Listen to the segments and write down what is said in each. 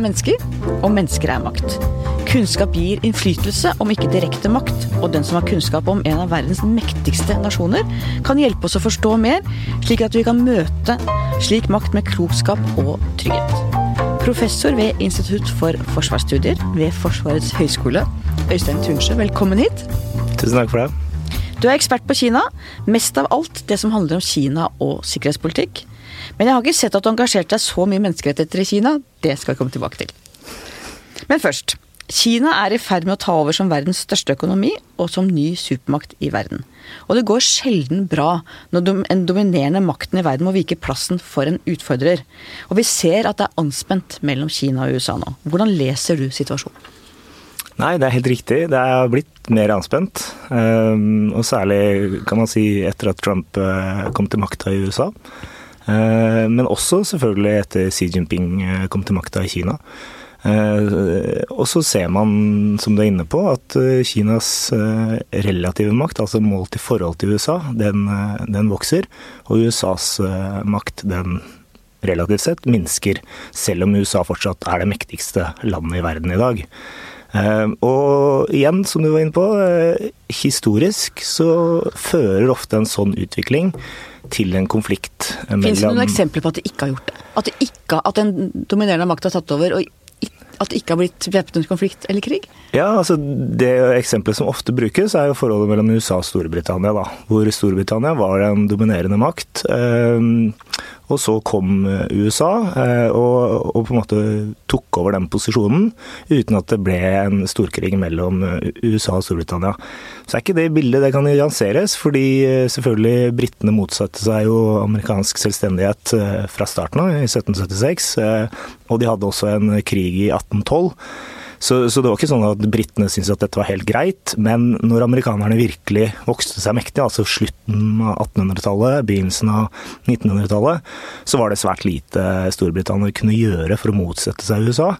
er mennesker, og mennesker er makt. Kunnskap gir innflytelse, om ikke direkte makt, og den som har kunnskap om en av verdens mektigste nasjoner, kan hjelpe oss å forstå mer, slik at vi kan møte slik makt med klokskap og trygghet. Professor ved Institutt for forsvarsstudier ved Forsvarets høgskole, Øystein Tunsjø, velkommen hit. Tusen takk for det. Du er ekspert på Kina, mest av alt det som handler om Kina og sikkerhetspolitikk. Men jeg har ikke sett at du engasjerte deg så mye menneskerettigheter i Kina. Det skal vi komme tilbake til. Men først. Kina er i ferd med å ta over som verdens største økonomi og som ny supermakt i verden. Og det går sjelden bra når en dominerende makten i verden må vike plassen for en utfordrer. Og vi ser at det er anspent mellom Kina og USA nå. Hvordan leser du situasjonen? Nei, det er helt riktig. Det er blitt mer anspent. Um, og særlig kan man si etter at Trump uh, kom til makta i USA. Uh, men også selvfølgelig etter Xi Jinping uh, kom til makta i Kina. Og så ser man, som du er inne på, at Kinas relative makt, altså målt i forhold til USA, den, den vokser. Og USAs makt, den relativt sett minsker, selv om USA fortsatt er det mektigste landet i verden i dag. Ehm, og igjen, som du var inne på, eh, historisk så fører ofte en sånn utvikling til en konflikt mellom Fins det noen eksempler på at det ikke har gjort det? At, det ikke, at en dominerende makt har tatt over, og at det ikke har blitt væpnet konflikt eller krig? Ja, altså Det eksempelet som ofte brukes, er jo forholdet mellom USA og Storbritannia. da, Hvor Storbritannia var en dominerende makt. Og så kom eh, USA eh, og, og, på en måte tok over den posisjonen uten at det ble en storkrig mellom eh, USA og Storbritannia. Så er ikke det bildet det kan nyanseres, fordi selvfølgelig britene motsatte seg jo amerikansk selvstendighet fra starten av, i 1776. Og de hadde også en krig i 1812. Så, så, det var ikke sånn at britene syntes at dette var helt greit. Men når amerikanerne virkelig vokste seg mektige, altså slutten av 1800-tallet, begynnelsen av 1900-tallet, så var det svært lite Storbritannia kunne gjøre for å motsette seg USA.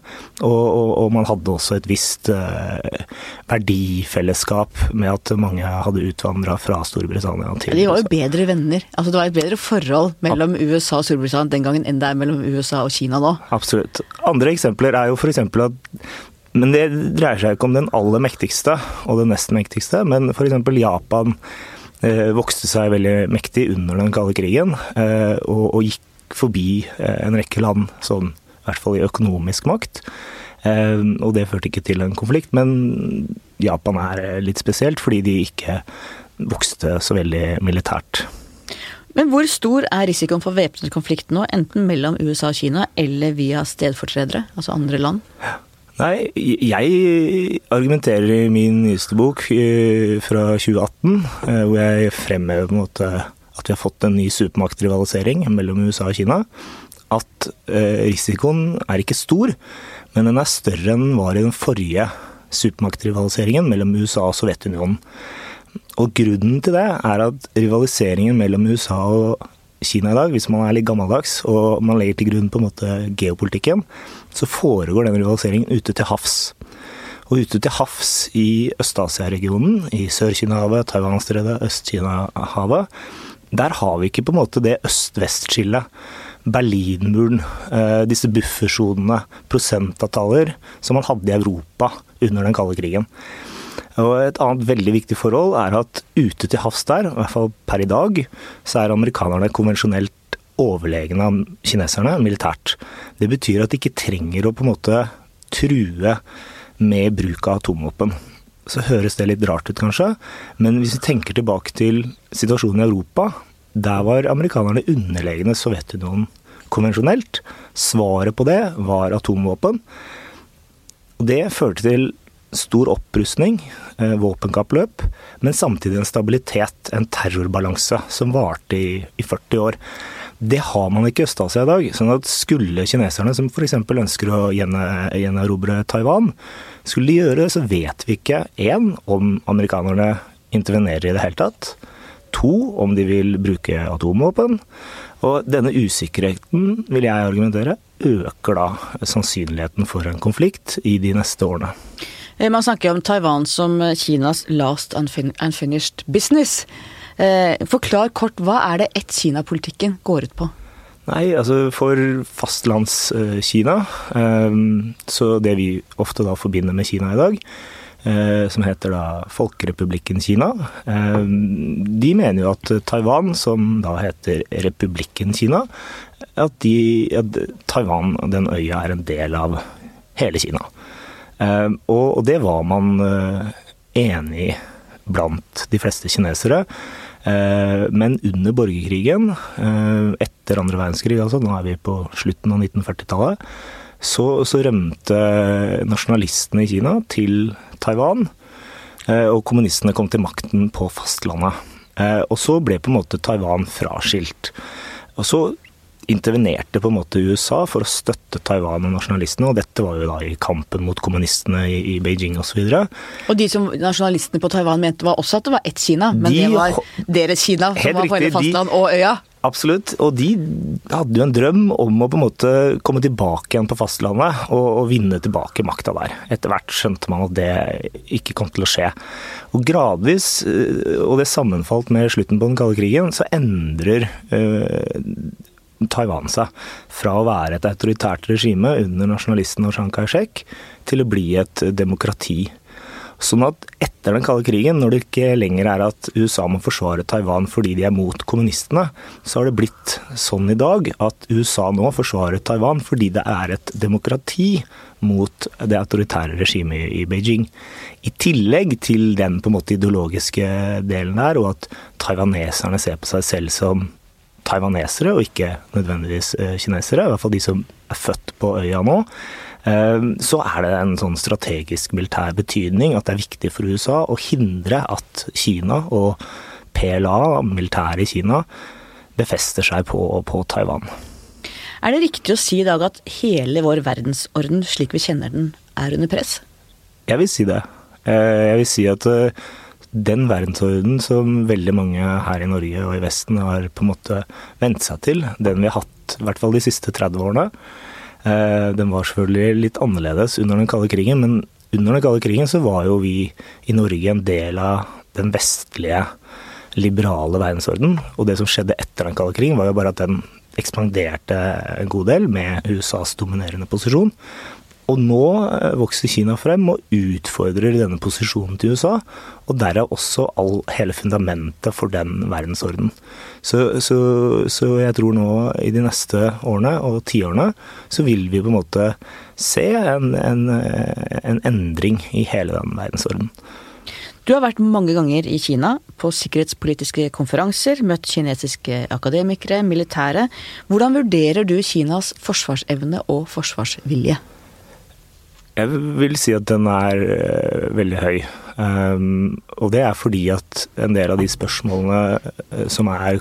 Og, og, og man hadde også et visst uh, verdifellesskap med at mange hadde utvandra fra Storbritannia til De var jo bedre venner. Altså Det var et bedre forhold mellom USA og Storbritannia den gangen enn det er mellom USA og Kina nå. Absolutt. Andre eksempler er jo f.eks. at men det dreier seg ikke om den aller mektigste og den nest mektigste, men f.eks. Japan eh, vokste seg veldig mektig under den kalde krigen, eh, og, gikk forbi eh, en rekke land, sånn, i hvert fall i økonomisk makt. Og det førte ikke til en konflikt, men Japan er litt spesielt fordi de ikke vokste så veldig militært. Men hvor stor er risikoen for væpnet konflikt nå, enten mellom USA og Kina eller via stedfortredere, altså andre land? Nei, jeg argumenterer i min nyeste bok eh, fra 2018, eh, hvor jeg fremhever på en måte at vi har fått en ny supermaktrivalisering mellom USA og Kina. At eh, risikoen er ikke stor, men den er større enn den var i den forrige supermaktrivaliseringen mellom USA og Sovjetunionen. Og grunnen til det er at rivaliseringen mellom USA og Kina i dag, hvis man er litt gammeldags og man legger til grunn på en måte geopolitikken, så foregår den rivaliseringen ute til havs. Og ute til havs i Øst-Asia-regionen, i Sør-Kina-havet, Taiwan-stredet, Øst-Kina-havet, der har vi ikke på en måte det øst-vest-skillet. Berlinmuren, eh, disse buffersonene, prosentavtaler som man hadde i Europa under den kalde krigen. Og Et annet veldig viktig forhold er at ute til havs der, i hvert fall per i dag, så er amerikanerne konvensjonelt overlegne av kineserne militært. Det betyr at de ikke trenger å på en måte true med bruk av atomvåpen. Så høres det litt rart ut, kanskje, men hvis vi tenker tilbake til situasjonen i Europa, der var amerikanerne underlegne Sovjetunionen konvensjonelt. Svaret på det var atomvåpen. Og det førte til stor opprustning, eh, våpenkappløp, men samtidig en stabilitet, en terrorbalanse, som varte i, i 40 år. Det har man ikke i Øst-Asia i dag. sånn at Skulle kineserne, som f.eks. ønsker å gjenerobre Taiwan, skulle de gjøre det, så vet vi ikke én om amerikanerne intervenerer i det hele tatt. To om de vil bruke atomvåpen. Og denne usikkerheten, vil jeg argumentere, øker da sannsynligheten for en konflikt i de neste årene. Eh, man snakker om Taiwan som eh, Kinas last unfinished business. Eh, forklar kort, hva er det ett-Kina-politikken går ut på? Nei, altså for fastlandskina, så det vi ofte da forbinder med Kina i dag, som heter da Folkerepublikken Kina, de mener jo at Taiwan, som da heter Republikken Kina, at, de, at Taiwan, den øya, er en del av hele Kina. Og det var man enig i blant de fleste kinesere. Eh, men under borgerkrigen, eh, etter andre verdenskrig, altså, nå er vi på slutten av 1940-tallet, så, så, rømte nasjonalistene i Kina til Taiwan. Eh, og kommunistene kom til makten på fastlandet. Og så ble på en måte Taiwan fraskilt. Og så intervenerte på en måte USA for å støtte Taiwan og nasjonalistene, og dette var jo da i kampen mot kommunistene i, i Beijing osv. Og, og de som nasjonalistene på Taiwan mente var også at det var ett Kina, men de, det var deres Kina som var på hele fastland og øya? Absolutt, og de hadde jo en drøm om å på en måte komme tilbake igjen på fastlandet og, og vinne tilbake makta der. Etter hvert skjønte man at det ikke kom til å skje. Og gradvis, eh, og det sammenfalt med slutten på den kalde krigen, så endrer øh, Taiwan seg fra å være et autoritært regime under nasjonalisten og Chiang Kai-shek til å bli et demokrati. Sånn at etter den kalde krigen, når det ikke lenger er at USA må forsvare Taiwan fordi de er mot kommunistene, så har det blitt sånn i dag at USA nå forsvarer Taiwan fordi det er et demokrati mot det autoritære regimet i Beijing. I tillegg til den på en måte ideologiske delen der, og at taiwaneserne ser på seg selv som taiwanesere, og ikke nødvendigvis eh, kinesere. I hvert fall de som er født på øya nå. Eh, så er det en sånn strategisk militær betydning at det er viktig for USA å hindre at Kina og PLA, militæret i Kina, befester seg på, på Taiwan. Er det riktig å si i dag at hele vår verdensorden slik vi kjenner den, er under press? Jeg vil si det. Eh, jeg vil si at den verdensorden som veldig mange her i Norge og i Vesten har på en måte vent seg til, den vi har hatt i hvert fall de siste 30 årene, eh, den var selvfølgelig litt annerledes under den kalde krigen, men under den kalde krigen så var jo vi i Norge en del av den vestlige, liberale verdensorden. Og det som skjedde etter den kalde krigen, var jo bare at den ekspanderte en god del med USAs dominerende posisjon. Og nå eh, vokser Kina frem og utfordrer denne posisjonen til USA, og derav også all, hele fundamentet for den verdensorden. Så, så, så, jeg tror nå i de neste årene og tiårene så vil vi på en måte se en, en, en endring i hele den verdensorden. Du har vært mange ganger i Kina, på sikkerhetspolitiske konferanser, møtt kinesiske akademikere, militære. Hvordan vurderer du Kinas forsvarsevne og forsvarsvilje? Jeg vil si at den er uh, veldig høy. Um, og det er fordi at en del av de spørsmålene uh, som er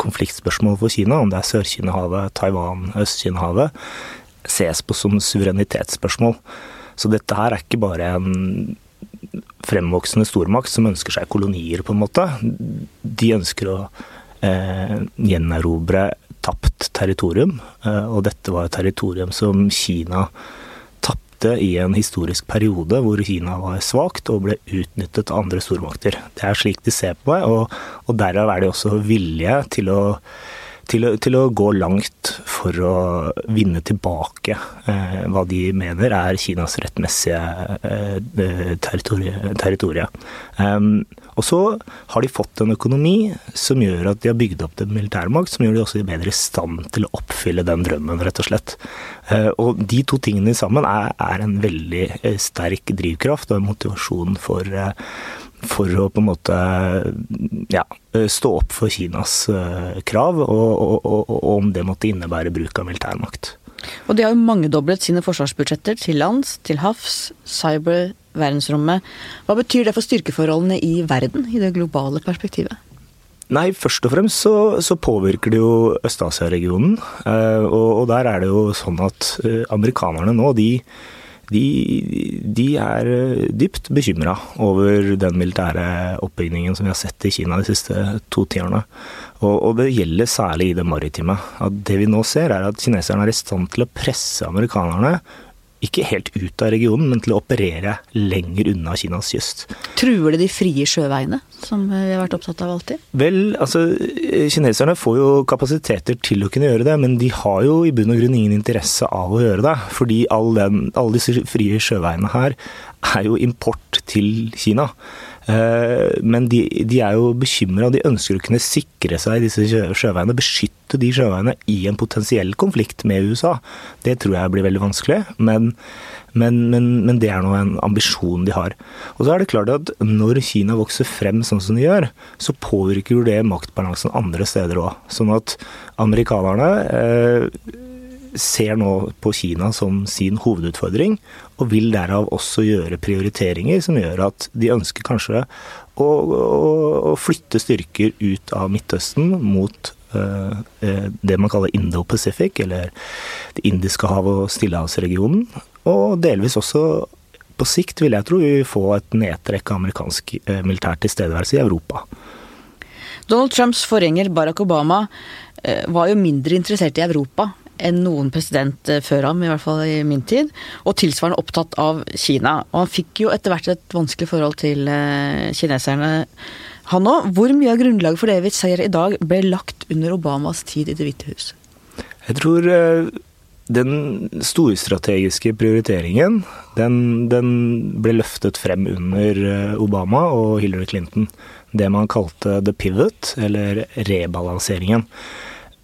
konfliktspørsmål for Kina, om det er Sør-Kina-havet, Taiwan, Øst-Kina-havet, ses på som suverenitetsspørsmål. Så dette her er ikke bare en fremvoksende stormakt som ønsker seg kolonier, på en måte. De ønsker å eh, gjenerobre tapt territorium, og dette var et territorium som Kina tapte i en historisk periode hvor Kina var svakt og ble utnyttet av andre stormakter. Det er slik de ser på meg, og, og derav er de også villige til å til å, til å, gå langt for å vinne tilbake eh, hva de mener er Kinas rettmessige eh, territorie. Um, og så har de fått en økonomi som gjør at de har bygd opp en militærmakt som gjør de også bedre i stand til å oppfylle den drømmen, rett og slett. Eh, og de to tingene sammen er, er en veldig eh, sterk drivkraft og en motivasjon for eh, for å på en måte ja, stå opp for Kinas krav, og, og, og, og, om det måtte innebære bruk av militærmakt. Og de har jo mangedoblet sine forsvarsbudsjetter til lands, til havs, cyber, verdensrommet. Hva betyr det for styrkeforholdene i verden, i det globale perspektivet? Nei, først og fremst så, så påvirker det jo Øst-Asia-regionen. Og, og, der er det jo sånn at uh, amerikanerne nå, de de, de er eh, dypt bekymra over den militære oppbyggingen som vi har sett i Kina de siste to tiårene. Og, og, det gjelder særlig i det maritime. At det vi nå ser, er at kineserne er i stand til å presse amerikanerne ikke helt ut av regionen, men til å operere lenger unna Kinas kyst. Truer det de frie sjøveiene, som vi har vært opptatt av alltid? Vel, altså kineserne får jo kapasiteter til å kunne gjøre det, men de har jo i bunn og grunn ingen interesse av å gjøre det. Fordi all den, alle disse frie sjøveiene her er jo import til Kina. Eh, men de, de er jo bekymra, de ønsker å kunne sikre seg disse sjøveiene, beskytte de sjøveiene i en potensiell konflikt med USA. Det tror jeg blir veldig vanskelig, men, men, men, men det er nå en ambisjon de har. Og så er det klart at når Kina vokser frem sånn som de gjør, så påvirker jo det maktbalansen andre steder òg. Sånn at amerikanerne eh, ser nå på Kina som sin hovedutfordring, og vil derav også gjøre prioriteringer som gjør at de ønsker kanskje å, å, å flytte styrker ut av Midtøsten mot uh, det man kaller Indo-Pacific, eller Det indiske hav- og stillehavsregionen, og delvis også på sikt vil jeg tro vi få et nedtrekk av amerikansk uh, militær tilstedeværelse i Europa. Donald Trumps forgjenger Barack Obama var jo mindre interessert i Europa enn noen president eh, før ham, i hvert fall i min tid, og tilsvarende opptatt av Kina. Og han fikk jo etter hvert et vanskelig forhold til eh, kineserne, han òg. Hvor mye av grunnlaget for det vi ser i dag, ble lagt under Obamas tid i Det hvite hus? Jeg tror eh, den storstrategiske prioriteringen, den, den, ble løftet frem under Obama og Hillary Clinton. Det man kalte the pivot, eller rebalanseringen.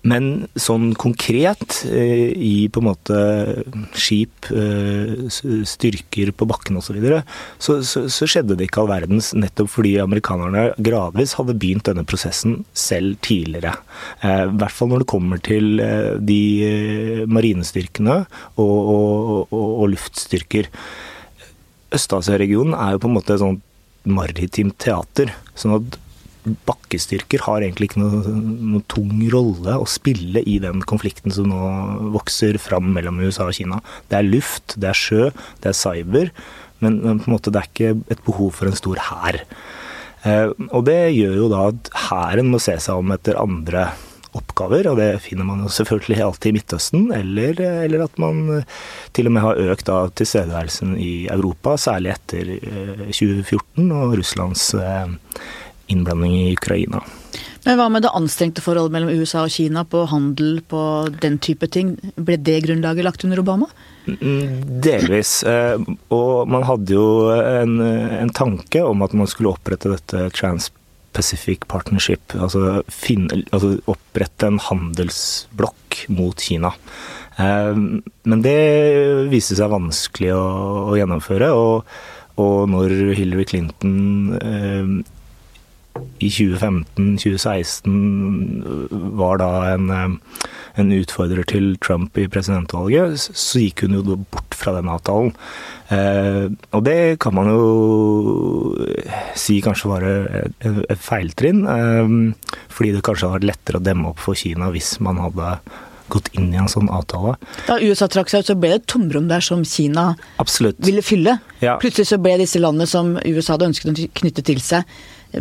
Men sånn konkret, eh, i på en måte skip, eh, styrker på bakken osv., så, videre, så, så, så skjedde det ikke all verdens nettopp fordi amerikanerne gradvis hadde begynt denne prosessen selv tidligere. Eh, I hvert fall når det kommer til de marinestyrkene og, og, og, og luftstyrker. Øst-Asia-regionen er jo på en måte et sånt maritimt teater. sånn at bakkestyrker har egentlig ikke noen noe tung rolle å spille i den konflikten som nå vokser fram mellom USA og Kina. Det er luft, det er sjø, det er cyber, men, men på en måte det er ikke et behov for en stor hær. Eh, og det gjør jo da at hæren må se seg om etter andre oppgaver, og det finner man jo selvfølgelig alltid i Midtøsten, eller, eller at man til og med har økt av tilstedeværelsen i Europa, særlig etter 2014 eh, og Russlands eh, innblanding i Ukraina. Men hva med det anstrengte forholdet mellom USA og Kina på handel, på den type ting? Ble det grunnlaget lagt under Obama? Mm, delvis. Eh, og man hadde jo en, en tanke om at man skulle opprette dette Trans-Pacific Partnership. Altså, finne, altså opprette en handelsblokk mot Kina. Eh, men det viste seg vanskelig å, å gjennomføre. og og når Hillary Clinton eh, i 2015-2016 var da en, eh, en, utfordrer til Trump i presidentvalget, så gikk hun jo bort fra den avtalen. Eh, og det kan man jo si kanskje var et, et feiltrinn, eh, fordi det kanskje hadde vært lettere å demme opp for Kina hvis man hadde gått inn i en sånn avtale. Da USA trakk seg ut, så ble det et tomrom der som Kina Absolutt. ville fylle. Ja. Plutselig så ble disse landene som USA hadde ønsket å knytte til seg,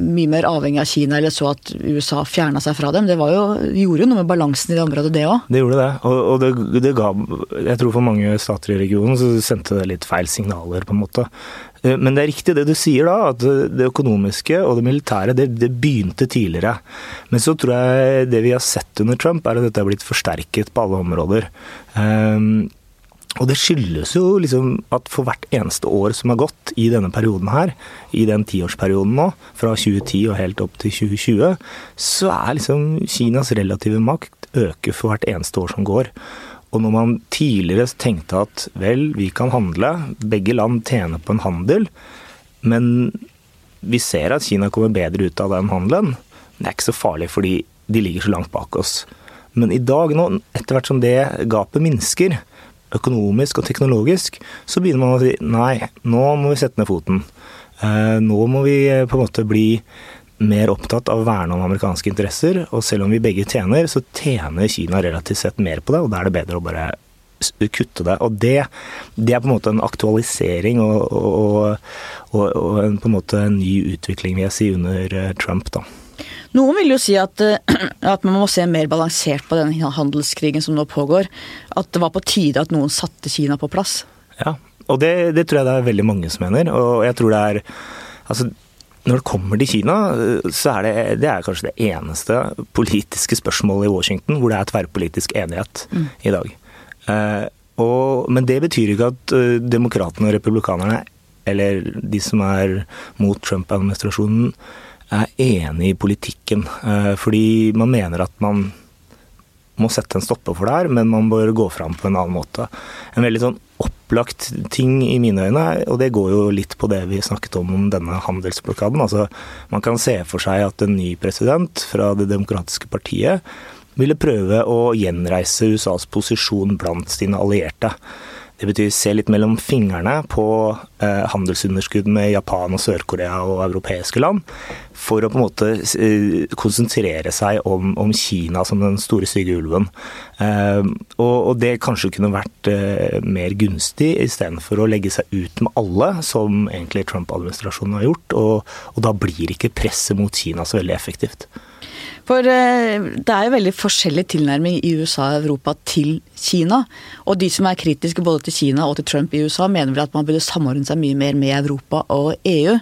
mye mer avhengig av Kina, eller så at USA fjerna seg fra dem. Det jo, gjorde jo noe med balansen i det området, det òg. Det gjorde det. Og, og det, det, ga Jeg tror for mange stater i regionen så sendte det litt feil signaler, på en måte. Eh, men det er riktig det du sier da, at det økonomiske og det militære det, det begynte tidligere. Men så tror jeg det vi har sett under Trump, er at dette er blitt forsterket på alle områder. Um, og det skyldes jo liksom at for hvert eneste år som har gått i denne perioden her, i den tiårsperioden nå, fra 2010 og helt opp til 2020, så er liksom Kinas relative makt øker for hvert eneste år som går. Og når man tidligere tenkte at vel, vi kan handle, begge land tjener på en handel, men vi ser at Kina kommer bedre ut av den handelen, det er ikke så farlig fordi de ligger så langt bak oss. Men i dag nå, etter hvert som det gapet minsker, økonomisk og teknologisk, så begynner man å si nei, nå må vi sette ned foten. Eh, nå må vi eh, på en måte bli mer opptatt av å verne om amerikanske interesser. Og selv om vi begge tjener, så tjener Kina relativt sett mer på det, og da er det bedre å bare kutte det. Og det, det er på en måte en aktualisering og, og, og, og en, på en måte en ny utvikling, vil jeg si, under eh, Trump, da. Noen vil jo si at, eh, at, man må se mer balansert på den handelskrigen som nå pågår. At det var på tide at noen satte Kina på plass. Ja, og det, det, tror jeg det er veldig mange som mener. Og jeg tror det er Altså, når det kommer til Kina, så er det, det er kanskje det eneste politiske spørsmålet i Washington hvor det er tverrpolitisk enighet mm. i dag. Eh, og, men det betyr ikke at uh, demokratene og republikanerne, eller de som er mot Trump-administrasjonen, er enig i politikken. Eh, fordi man mener at man må sette en stopper for det her, men man bør gå fram på en annen måte. En veldig sånn opplagt ting i mine øyne, og det går jo litt på det vi snakket om om denne handelsblokaden. Altså, man kan se for seg at en ny president fra Det demokratiske partiet ville prøve å gjenreise USAs posisjon blant sine allierte. Det betyr se litt mellom fingrene på eh, handelsunderskudd med Japan og Sør-Korea og europeiske land, for å på en måte eh, konsentrere seg om, om, Kina som den store stygge ulven. Eh, og, og, det kanskje kunne vært eh, mer gunstig, istedenfor å legge seg ut med alle, som egentlig Trump-administrasjonen har gjort. Og, og da blir ikke presset mot Kina så veldig effektivt. For eh, det er jo veldig forskjellig tilnærming i USA og Europa til Kina. Og de som er kritiske både til Kina og til Trump i USA, mener vel at man burde samordne seg mye mer med Europa og EU.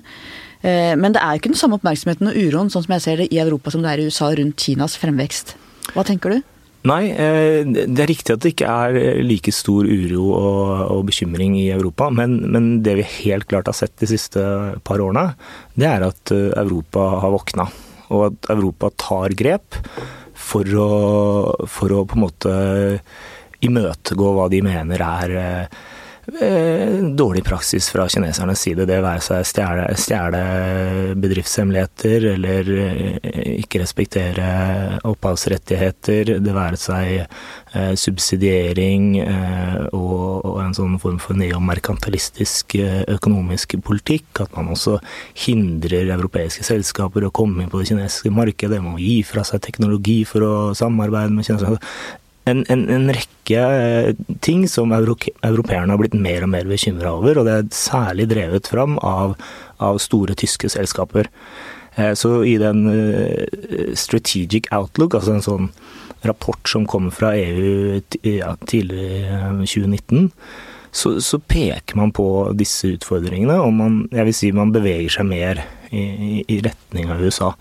Eh, men det er jo ikke den samme oppmerksomheten og uroen sånn som jeg ser det i Europa som det er i USA rundt Kinas fremvekst. Hva tenker du? Nei, eh, det er riktig at det ikke er like stor uro og, bekymring i Europa. Men, men, det vi helt klart har sett de siste par årene, det er at Europa har våkna og at Europa tar grep for å, for å på en måte imøtegå hva de mener er eh, dårlig praksis fra kinesernes side. Det være seg stjele, bedriftshemmeligheter eller eh, ikke respektere opphavsrettigheter. Det være seg eh, subsidiering og, en sånn form for neomerkantilistisk økonomisk politikk. At man også hindrer europeiske selskaper å komme inn på det kinesiske markedet. Man må gi fra seg teknologi for å samarbeide med kinesere en, en, en, rekke eh, ting som europeerne har blitt mer og mer bekymra over, og det er særlig drevet fram av, av store tyske selskaper. Eh, så i den eh, Strategic Outlook, altså en sånn rapport som kommer fra EU ja, tidlig i 2019, så, så, peker man på disse utfordringene, og man, jeg vil si man beveger seg mer i, i, retning av USA.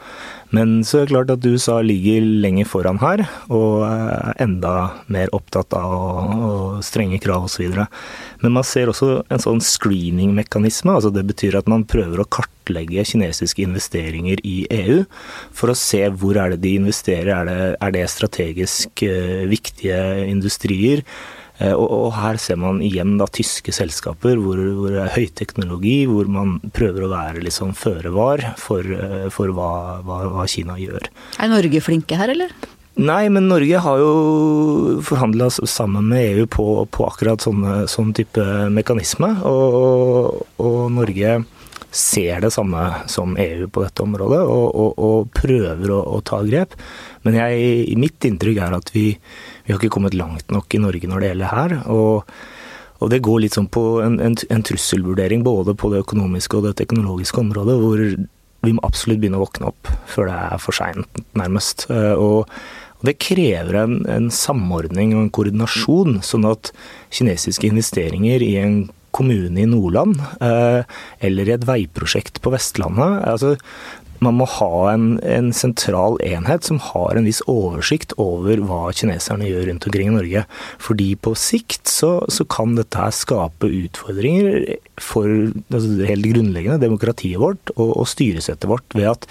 Men så er det klart at USA ligger lenger foran her, og er enda mer opptatt av og strenge krav osv. Men man ser også en sånn screening-mekanisme. altså Det betyr at man prøver å kartlegge kinesiske investeringer i EU for å se hvor er det de investerer. Er det, er det strategisk uh, viktige industrier? Eh, og, og, her ser man igjen da tyske selskaper hvor, hvor det er høyteknologi, hvor man prøver å være litt sånn føre var for, eh, for hva, hva, hva, Kina gjør. Er Norge flinke her, eller? Nei, men Norge har jo forhandla sammen med EU på, på akkurat sånne, sånn type mekanisme. Og, og, Norge ser det samme som EU på dette området, og, og prøver å, å, ta grep. Men jeg, mitt inntrykk er at vi, vi har ikke kommet langt nok i Norge når det gjelder her. Og, og det går litt sånn på en, en, en, trusselvurdering både på det økonomiske og det teknologiske området, hvor vi må absolutt begynne å våkne opp før det er for seint, nærmest. Eh, og, og, det krever en, en samordning og en koordinasjon, sånn at kinesiske investeringer i en kommune i Nordland eh, eller i et veiprosjekt på Vestlandet. Altså, man må ha en, en, sentral enhet som har en viss oversikt over hva kineserne gjør rundt omkring i Norge. Fordi på sikt så, så kan dette her skape utfordringer for altså helt grunnleggende demokratiet vårt og, og styresettet vårt ved at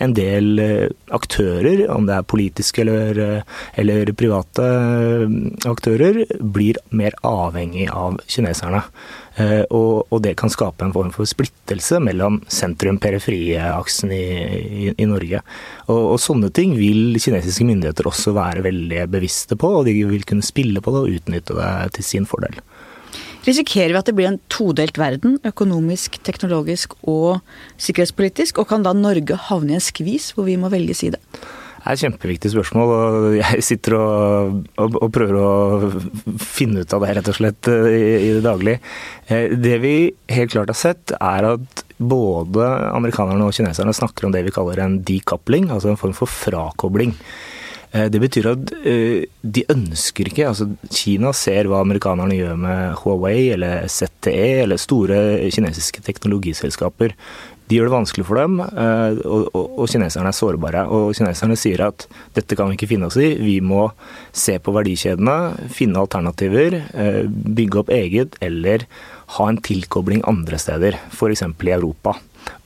en del eh, aktører, om det er politiske eller, eh, eller private eh, aktører, blir mer avhengig av kineserne. Og, og, det kan skape en form for splittelse mellom sentrum-periferi-aksen i, i, i, Norge. Og, og, sånne ting vil kinesiske myndigheter også være veldig bevisste på, og de vil kunne spille på det og utnytte det til sin fordel. Risikerer vi at det blir en todelt verden, økonomisk, teknologisk og sikkerhetspolitisk? Og kan da Norge havne i en skvis hvor vi må velge side? Det er et kjempeviktig spørsmål, og jeg sitter og, og, og, prøver å finne ut av det rett og slett eh, i, i det daglige. Eh, det vi helt klart har sett, er at både amerikanerne og kineserne snakker om det vi kaller en decoupling, altså en form for frakobling. Eh, det betyr at eh, de ønsker ikke altså Kina ser hva amerikanerne gjør med Huawei eller ZTE eller store kinesiske teknologiselskaper. De gjør det vanskelig for dem, eh, og, og, og kineserne er sårbare. Og kineserne sier at dette kan vi ikke finne oss i, vi må se på verdikjedene, finne alternativer, bygge opp eget eller ha en tilkobling andre steder, f.eks. i Europa,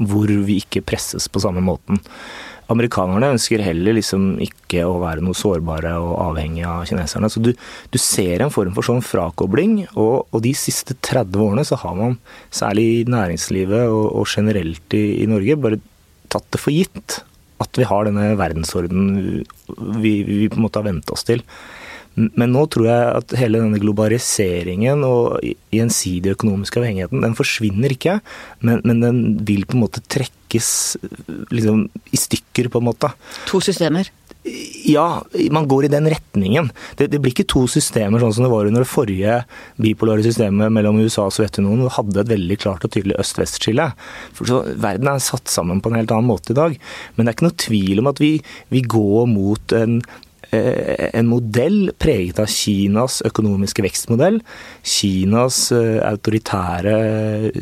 hvor vi ikke presses på samme måten. Amerikanerne ønsker heller liksom ikke å være noe sårbare og avhengige av kineserne. Så du, du ser en form for sånn frakobling, og, og, de siste 30 årene så har man, særlig i næringslivet og, og generelt i, i, Norge, bare tatt det for gitt at vi har denne verdensordenen vi, vi på en måte har vent oss til. Men nå tror jeg at hele denne globaliseringen og gjensidig økonomiske avhengigheten, den forsvinner ikke, men, men, den vil på en måte trekkes liksom, i stykker, på en måte. To systemer? Ja, man går i den retningen. Det, det, blir ikke to systemer sånn som det var under det forrige bipolare systemet mellom USA og Sovjetunionen, og hadde et veldig klart og tydelig øst-vest-skille. Verden er satt sammen på en helt annen måte i dag. Men det er ikke noe tvil om at vi, vi går mot en en modell preget av Kinas økonomiske vekstmodell, Kinas eh, autoritære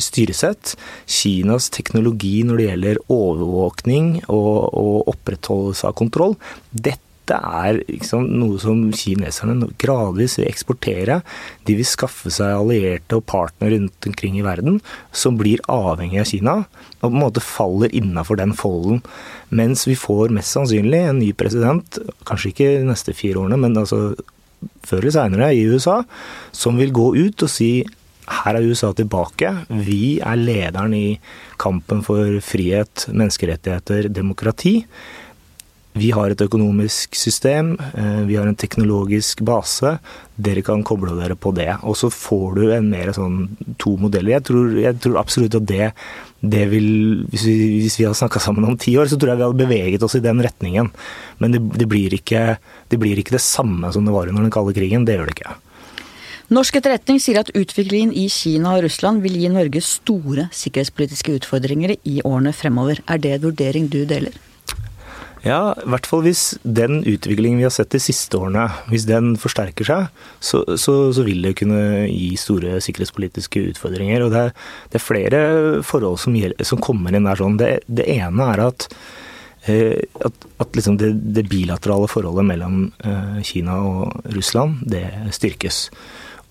styresett, Kinas teknologi når det gjelder overvåkning og, og opprettholdelse av kontroll. Dette dette er liksom noe som kineserne gradvis vil eksportere. De vil skaffe seg allierte og partnere rundt omkring i verden som blir avhengig av Kina, og på en måte faller innafor den folden. Mens vi får mest sannsynlig en ny president, kanskje ikke de neste fire årene, men altså før eller seinere i USA, som vil gå ut og si her er USA tilbake. Vi er lederen i kampen for frihet, menneskerettigheter, demokrati. Vi har et økonomisk system, eh, vi har en teknologisk base. Dere kan koble dere på det. Og så får du en mer sånn to modeller. Jeg tror, jeg tror absolutt at det, det vil Hvis vi, hvis vi hadde snakka sammen om ti år, så tror jeg vi hadde beveget oss i den retningen. Men det, det, blir ikke, det blir ikke det samme som det var under den kalde krigen. Det gjør det ikke. Norsk etterretning sier at utviklingen i Kina og Russland vil gi Norge store sikkerhetspolitiske utfordringer i årene fremover. Er det en vurdering du deler? Ja, i hvert fall hvis den utviklingen vi har sett de siste årene, hvis den forsterker seg, så, så, så vil det kunne gi store sikkerhetspolitiske utfordringer. Og det er, det er flere forhold som, som, kommer inn der sånn. Det, det ene er at, eh, at, at liksom det, det, bilaterale forholdet mellom eh, Kina og Russland, det styrkes.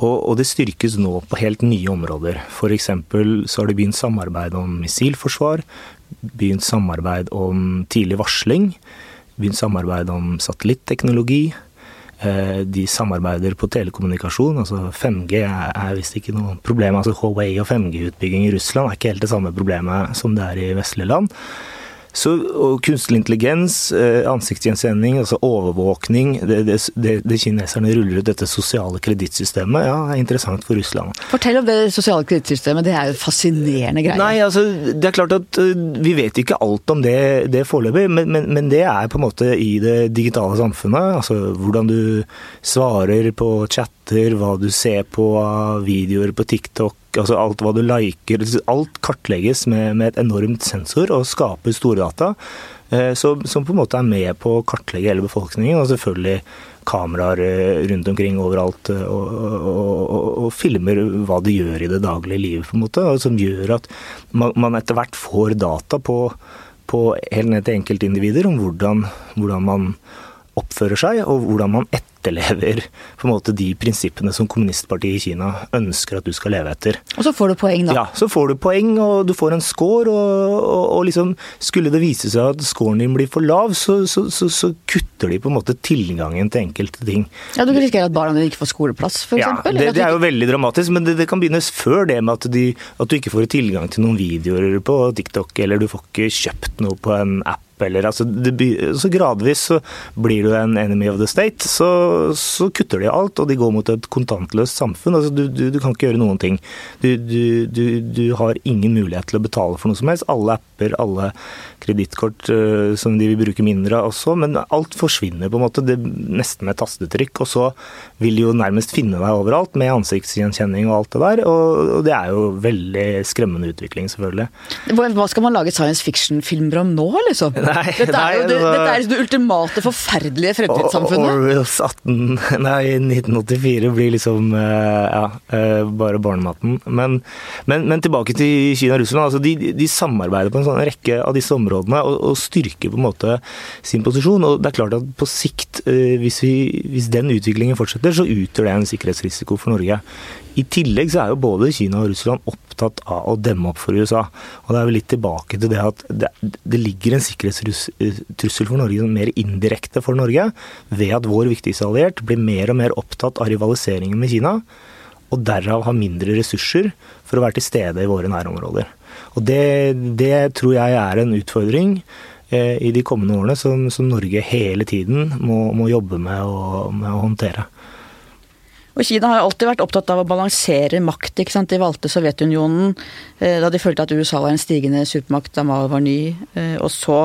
Og, det styrkes nå på helt nye områder. F.eks. så har de begynt samarbeid om missilforsvar begynt samarbeid om tidlig varsling. Begynt samarbeid om satellitteknologi. Eh, de samarbeider på telekommunikasjon. altså 5G er visst ikke noe problem. altså Huawei og 5G-utbygging i Russland er ikke helt det samme problemet som det er i vestlige land. Så, og kunstig intelligens, eh, ansiktsgjenkjenning, altså overvåkning det, det, det, det, kineserne ruller ut dette sosiale kredittsystemet, ja, er interessant for Russland. Fortell om det sosiale kredittsystemet, det er jo fascinerende greier. Nei, altså, det er klart at uh, vi vet ikke alt om det, det foreløpig, men, men, men, det er på en måte i det digitale samfunnet. Altså hvordan du svarer på chatter, hva du ser på av videoer på TikTok, altså alt hva du liker. Alt kartlegges med, med et enormt sensor og skaper store data. Eh, som, på en måte er med på å kartlegge hele befolkningen, og selvfølgelig kameraer eh, rundt omkring overalt eh, og, og, og, og, filmer hva de gjør i det daglige livet, på en måte, som gjør at man, man etter hvert får data på, på helt ned til enkeltindivider om hvordan, hvordan man oppfører seg, og hvordan man etterlever på en måte de prinsippene som kommunistpartiet i Kina ønsker at du skal leve etter. Og så får du poeng, da. Ja, så får du poeng, og du får en score, og, og, og liksom Skulle det vise seg at scoren din blir for lav, så, så, så, så, kutter de på en måte tilgangen til enkelte ting. Ja, Du risikerer at barna dine ikke får skoleplass, f.eks.? Ja, det, det, er jo veldig dramatisk, men det, det kan begynnes før det med at, de, at du ikke får tilgang til noen videoer på TikTok, eller du får ikke kjøpt noe på en app eller altså, så Gradvis så blir du en enemy of the state. Så, så, kutter de alt, og de går mot et kontantløst samfunn. Altså, du, du, du kan ikke gjøre noen ting. Du, du, har ingen mulighet til å betale for noe som helst. Alle apper, alle kredittkort uh, som de vil bruke mindre av også, men alt forsvinner på en måte, det, nesten med tastetrykk. Og så vil de jo nærmest finne deg overalt med ansiktsgjenkjenning og alt det der. Og, det er jo veldig skremmende utvikling, selvfølgelig. Hva skal man lage science fiction-filmer om nå, liksom? Nei, dette, er jo det, dette er det ultimate, forferdelige fremtidssamfunnet. Orwells 18, nei, 1984 blir liksom eh, ja, eh, bare barnematen. Men, men, men tilbake til Kina og Russland. Altså de, de samarbeider på en sånn rekke av disse områdene og, og styrker på en måte sin posisjon. Og det er klart at på sikt, eh, hvis, vi, hvis den utviklingen fortsetter, så utgjør det en sikkerhetsrisiko for Norge. I tillegg så er jo både Kina og Russland opptatt av å demme opp for USA. Og det er jo litt tilbake til det at det, det ligger en sikkerhetstrussel for Norge mer indirekte for Norge ved at vår viktigste alliert blir mer og mer opptatt av rivaliseringen med Kina, og derav har mindre ressurser for å være til stede i våre nærområder. Og det, det tror jeg er en utfordring eh, i de kommende årene som, som Norge hele tiden må, må jobbe med å, med å håndtere. Og Kina har alltid vært opptatt av å balansere makt. ikke sant? De valgte Sovjetunionen eh, da de følte at USA var en stigende supermakt da Mao var ny. Eh, og så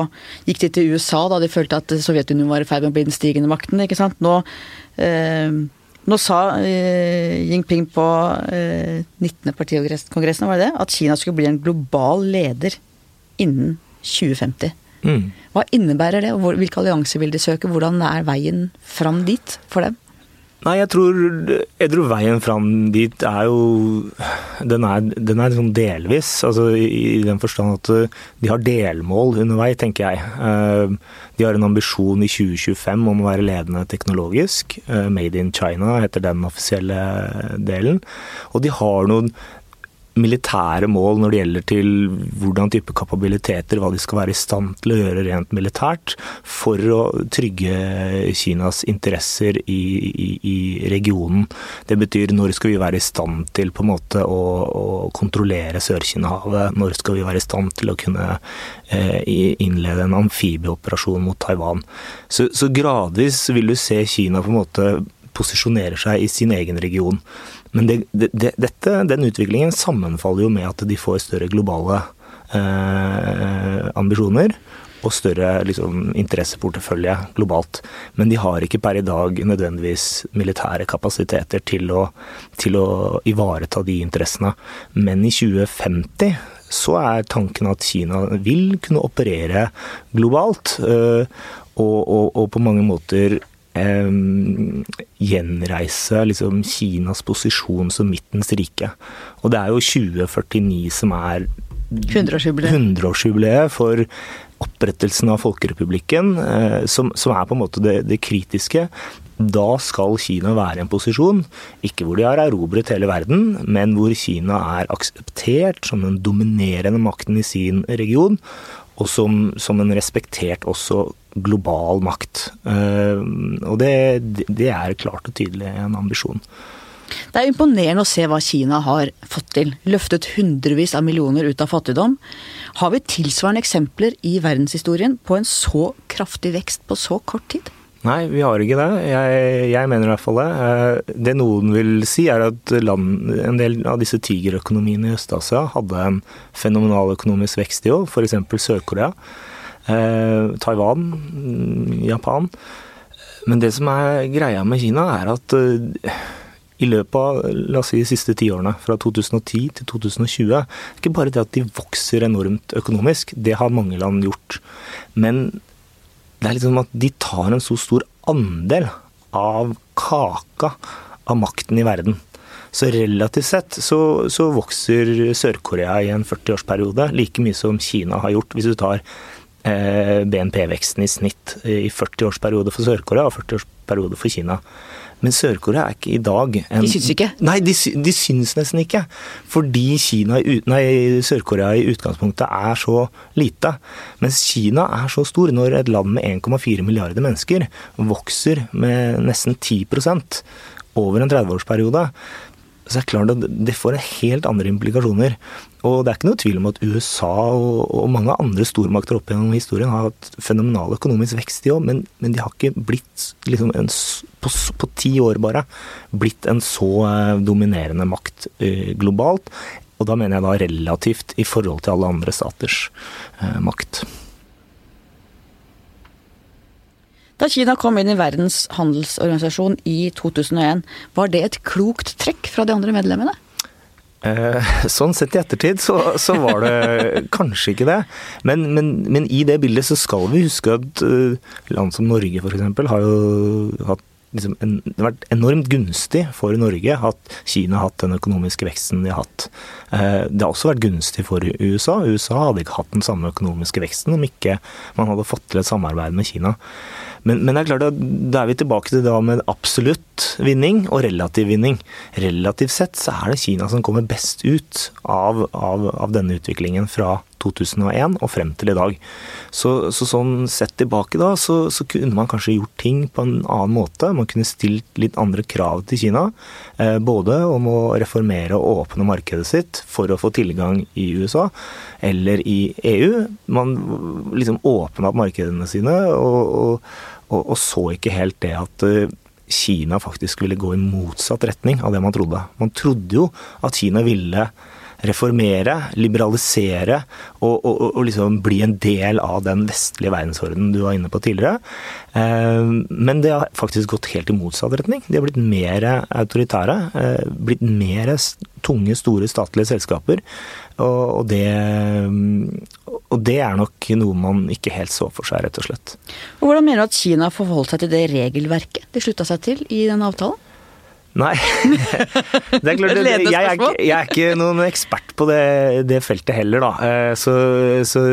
gikk de til USA da de følte at Sovjetunionen var i ferd med å bli den stigende makten. ikke sant? Nå, nå sa eh, Jinping på eh, 19. partikongressen var det det, at Kina skulle bli en global leder innen 2050. Mm. Hva innebærer det, og hvilke allianser vil de søke? Hvordan er veien fram dit for dem? Nei, jeg tror, jeg tror veien fram dit er jo Den er, den er sånn delvis, altså i, i den forstand at eh, de har delmål undervei, tenker jeg. Eh, De har en ambisjon i 2025 om å være ledende teknologisk. Eh, Made in China heter den offisielle delen. Og de har noen militære mål når det gjelder til hvordan type kapabiliteter, hva de skal være i stand til å gjøre rent militært for å trygge Kinas interesser i, i, i regionen. Det betyr når skal vi være i stand til på en måte å, å kontrollere Sør-Kina-havet, når skal vi være i stand til å kunne eh, innlede en amfibieoperasjon mot Taiwan. Så, så gradvis vil du se Kina på en måte posisjonere seg i sin egen region. Men det, det, det, dette, den utviklingen sammenfaller jo med at de får større globale eh, ambisjoner og større liksom, interesseportefølje globalt. Men de har ikke per i dag nødvendigvis militære kapasiteter til å, til å ivareta de interessene. Men i 2050 så er tanken at Kina vil kunne operere globalt, øh, og, og, og på mange måter eh, gjenreise liksom, Kinas posisjon som midtens rike. Og det er jo 2049 som er 100-årsjubileet. 100-årsjubileet for opprettelsen av Folkerepublikken, eh, som, som er på en måte det, det kritiske. Da skal Kina være i en posisjon, ikke hvor de har erobret hele verden, men hvor Kina er akseptert som den dominerende makten i sin region, og som, som en respektert også global makt. Eh, og det, det er klart og tydelig en ambisjon. Det er imponerende å se hva Kina har fått til. Løftet hundrevis av millioner ut av fattigdom. Har vi tilsvarende eksempler i verdenshistorien på en så kraftig vekst på så kort tid? Nei, vi har ikke det. Jeg, jeg mener i hvert fall det. Eh, Det noen vil si, er at land, en del av disse tigerøkonomiene i Øst-Asia hadde en fenomenal økonomisk vekst i år, f.eks. Sør-Korea, Taiwan, mm, Japan. Men det som er greia med Kina, er at eh, i løpet av la oss si, de siste tiårene, fra 2010 til 2020, det er ikke bare det at de vokser enormt økonomisk, det har mange land gjort. Men det er liksom at de tar en så stor andel av kaka av makten i verden. Så relativt sett så, så vokser Sør-Korea i en 40-årsperiode like mye som Kina har gjort, hvis du tar eh, BNP-veksten i snitt i 40-årsperiode for Sør-Korea og 40-årsperiode for Kina. Men Sør-Korea er ikke i dag en De syns ikke? Nei, de, de syns nesten ikke. Fordi Sør-Korea i utgangspunktet er så lite. Mens Kina er så stor. Når et land med 1,4 milliarder mennesker vokser med nesten 10% over en 30-årsperiode, så er det klart at det får helt andre implikasjoner. Og det er ikke noe tvil om at USA og, og mange andre stormakter opp gjennom historien har hatt fenomenal økonomisk vekst, i år, men, men de har ikke blitt, liksom en, på, på, ti år bare, blitt en så eh, dominerende makt eh, globalt. Og da mener jeg da relativt i forhold til alle andre staters eh, makt. Da Kina kom inn i Verdens handelsorganisasjon i 2001, var det et klokt trekk fra de andre medlemmene? Eh, sånn sett i ettertid så, så var det kanskje ikke det. Men, men, men, i det bildet så skal vi huske at uh, land som Norge f.eks. har jo hatt liksom en, det har vært enormt gunstig for Norge at Kina har hatt den økonomiske veksten de har hatt. Eh, det har også vært gunstig for USA. USA hadde ikke hatt den samme økonomiske veksten om ikke man hadde fått til et samarbeid med Kina. Men, men, det er klart at da er vi tilbake til det med absolutt vinning og relativ vinning. Relativt sett så er det Kina som kommer best ut av, av, av denne utviklingen fra 2001 og frem til i dag. Så, så sånn sett tilbake da, så, så, kunne man kanskje gjort ting på en annen måte. Man kunne stilt litt andre krav til Kina. Eh, både om å reformere og åpne markedet sitt for å få tilgang i USA eller i EU. Man liksom åpna opp markedene sine og, og, og, så ikke helt det at eh, Kina faktisk ville gå i motsatt retning av det man trodde. Man trodde jo at Kina ville reformere, liberalisere og, og, og, liksom bli en del av den vestlige verdensordenen du var inne på tidligere. Eh, men det har faktisk gått helt i motsatt retning. De har blitt mer autoritære. Eh, blitt mer tunge, store statlige selskaper. Og det, og det er nok noe man ikke helt så for seg, rett og slett. Og hvordan mener du at Kina forholdt seg til det regelverket de slutta seg til i denne avtalen? Nei. det er klart, det, jeg, er ikke, jeg, er ikke, noen ekspert på det, det feltet heller, da. Eh, så, så,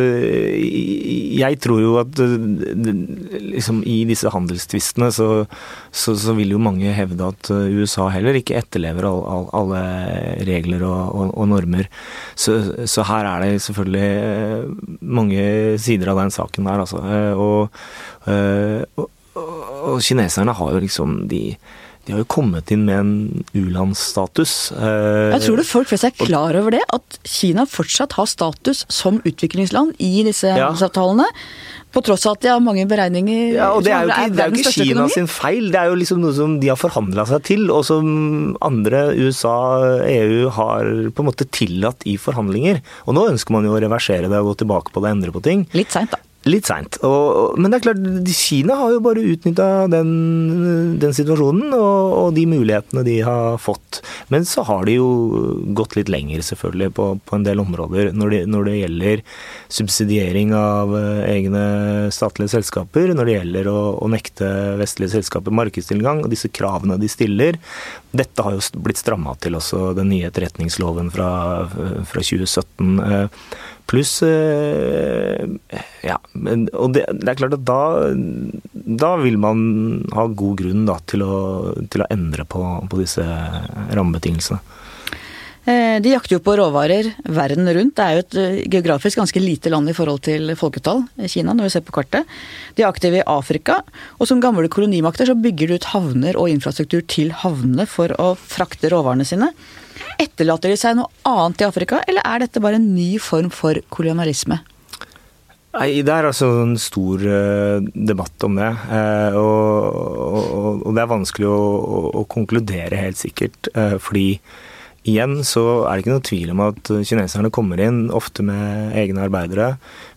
jeg tror jo at liksom, i disse handelstvistene så, så, så, vil jo mange hevde at USA heller ikke etterlever all, all, alle regler og, og, og normer. Så, her er det selvfølgelig eh, mange sider av den saken der, altså. Eh, og, og, og kineserne har jo liksom de de har jo kommet inn med en u-landsstatus. Eh, Jeg tror det folk flest er klar over det? At Kina fortsatt har status som utviklingsland i disse ja. handelsavtalene? På tross av at de har mange beregninger Ja, og Det er jo ikke, er jo ikke Kina sin feil, det er jo liksom noe som de har forhandla seg til, og som andre, USA, EU, har på en måte tillatt i forhandlinger. Og nå ønsker man jo å reversere det og gå tilbake på det og endre på ting. Litt seint, da. Litt seint. Men det er klart, Kina har jo bare utnytta den, den, situasjonen og, og, de mulighetene de har fått. Men så har de jo gått litt lenger, selvfølgelig, på, på en del områder. Når det, når det, gjelder subsidiering av eh, egne statlige selskaper, når det gjelder å, å nekte vestlige selskaper markedstilgang, og disse kravene de stiller. Dette har jo blitt stramma til også, den nye etterretningsloven fra, fra 2017. Pluss eh, Ja, og det, det, er klart at da, da vil man ha god grunn da, til, å, til å endre på, på disse rammebetingelsene. Eh, de jakter jo på råvarer verden rundt. Det er jo et eh, geografisk ganske lite land i forhold til folketall, Kina, når vi ser på kartet. De er aktive i Afrika, og som gamle kolonimakter så bygger de ut havner og infrastruktur til havnene for å frakte råvarene sine. Etterlater de seg noe annet i Afrika, eller er dette bare en ny form for kolonialisme? Nei, Det er altså en stor debatt om det. Og, og, og, det er vanskelig å, å, å konkludere helt sikkert. Fordi igjen så er det ikke noe tvil om at kineserne kommer inn, ofte med egne arbeidere.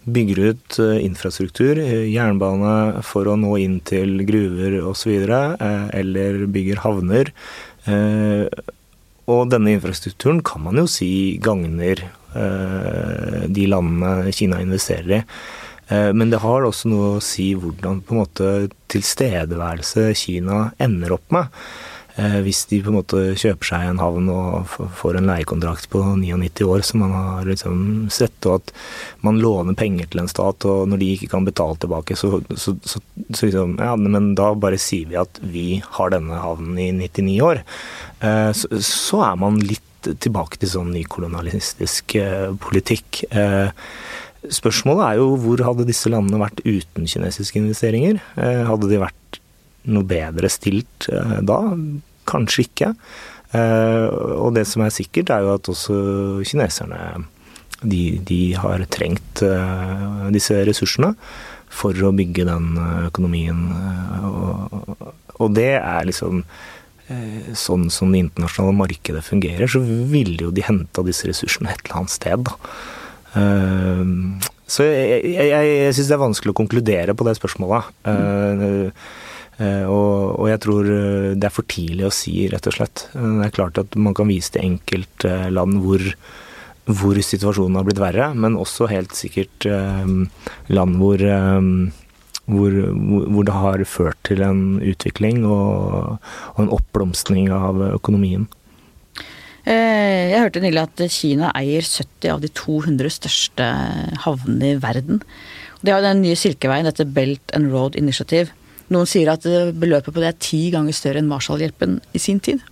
Bygger ut infrastruktur, jernbane for å nå inn til gruver osv. Eller bygger havner. Og denne infrastrukturen kan man jo si gagner eh, de landene Kina investerer i. Eh, men det har også noe å si hvordan på en måte tilstedeværelse Kina ender opp med. Eh, hvis de på en måte kjøper seg en havn og får en leiekontrakt på 99 år, som man har liksom sett, og at man låner penger til en stat, og når de ikke kan betale tilbake, så, så, så, så liksom, ja, men da bare sier vi at vi har denne havnen i 99 år. Eh, så, er man litt tilbake til sånn nykolonialistisk eh, politikk. Spørsmålet er jo hvor hadde disse landene vært uten kinesiske investeringer? Hadde de vært noe bedre stilt da? Kanskje ikke. Eh, og det som er sikkert, er jo at også kineserne de, de har trengt eh, disse ressursene for å bygge den økonomien. Og, og det er liksom eh, Sånn som det internasjonale markedet fungerer, så ville jo de henta disse ressursene et eller annet sted. Da. Så jeg, jeg, jeg syns det er vanskelig å konkludere på det spørsmålet. Mm. Uh, og, og, jeg tror det er for tidlig å si, rett og slett. Det er klart at man kan vise til enkeltland hvor, hvor situasjonen har blitt verre, men også helt sikkert land hvor, hvor, hvor, det har ført til en utvikling og, og en oppblomstring av økonomien. Eh, jeg hørte nylig at Kina eier 70 av de 200 største havnene i verden. De har den nye Silkeveien, dette Belt and Road Initiative. Noen sier at beløpet på det er ti ganger større enn Marshall-hjelpen i sin tid.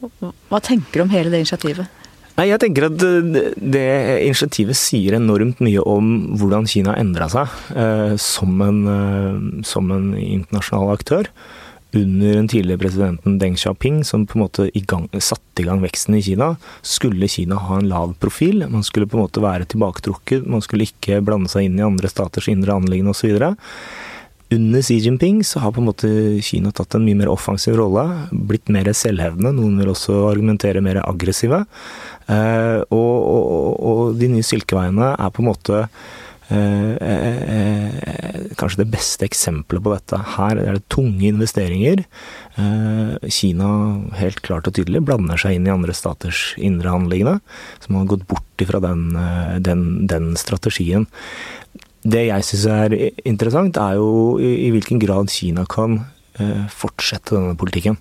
Hva tenker du om hele det initiativet? Nei, jeg tenker at det initiativet sier enormt mye om hvordan Kina har endra seg eh, som, en, eh, som en internasjonal aktør under den tidligere presidenten Deng Xiaoping, som på en måte i satte i gang veksten i Kina, skulle Kina ha en lav profil. Man skulle på en måte være tilbaketrukket, man skulle ikke blande seg inn i andre staters indre anliggende osv. Under Xi Jinping så har på en måte Kina tatt en mye mer offensiv rolle, blitt mer selvhevdende, noen vil også argumentere mer aggressive. Eh, og, og, og de nye silkeveiene er på en måte Eh, eh, kanskje det beste eksempelet på dette. Her er det tunge investeringer. Kina helt klart og tydelig blander seg inn i andre staters indre anliggende. Som har gått bort ifra den, den, den strategien. Det jeg syns er interessant, er jo i, hvilken grad Kina kan fortsette denne politikken.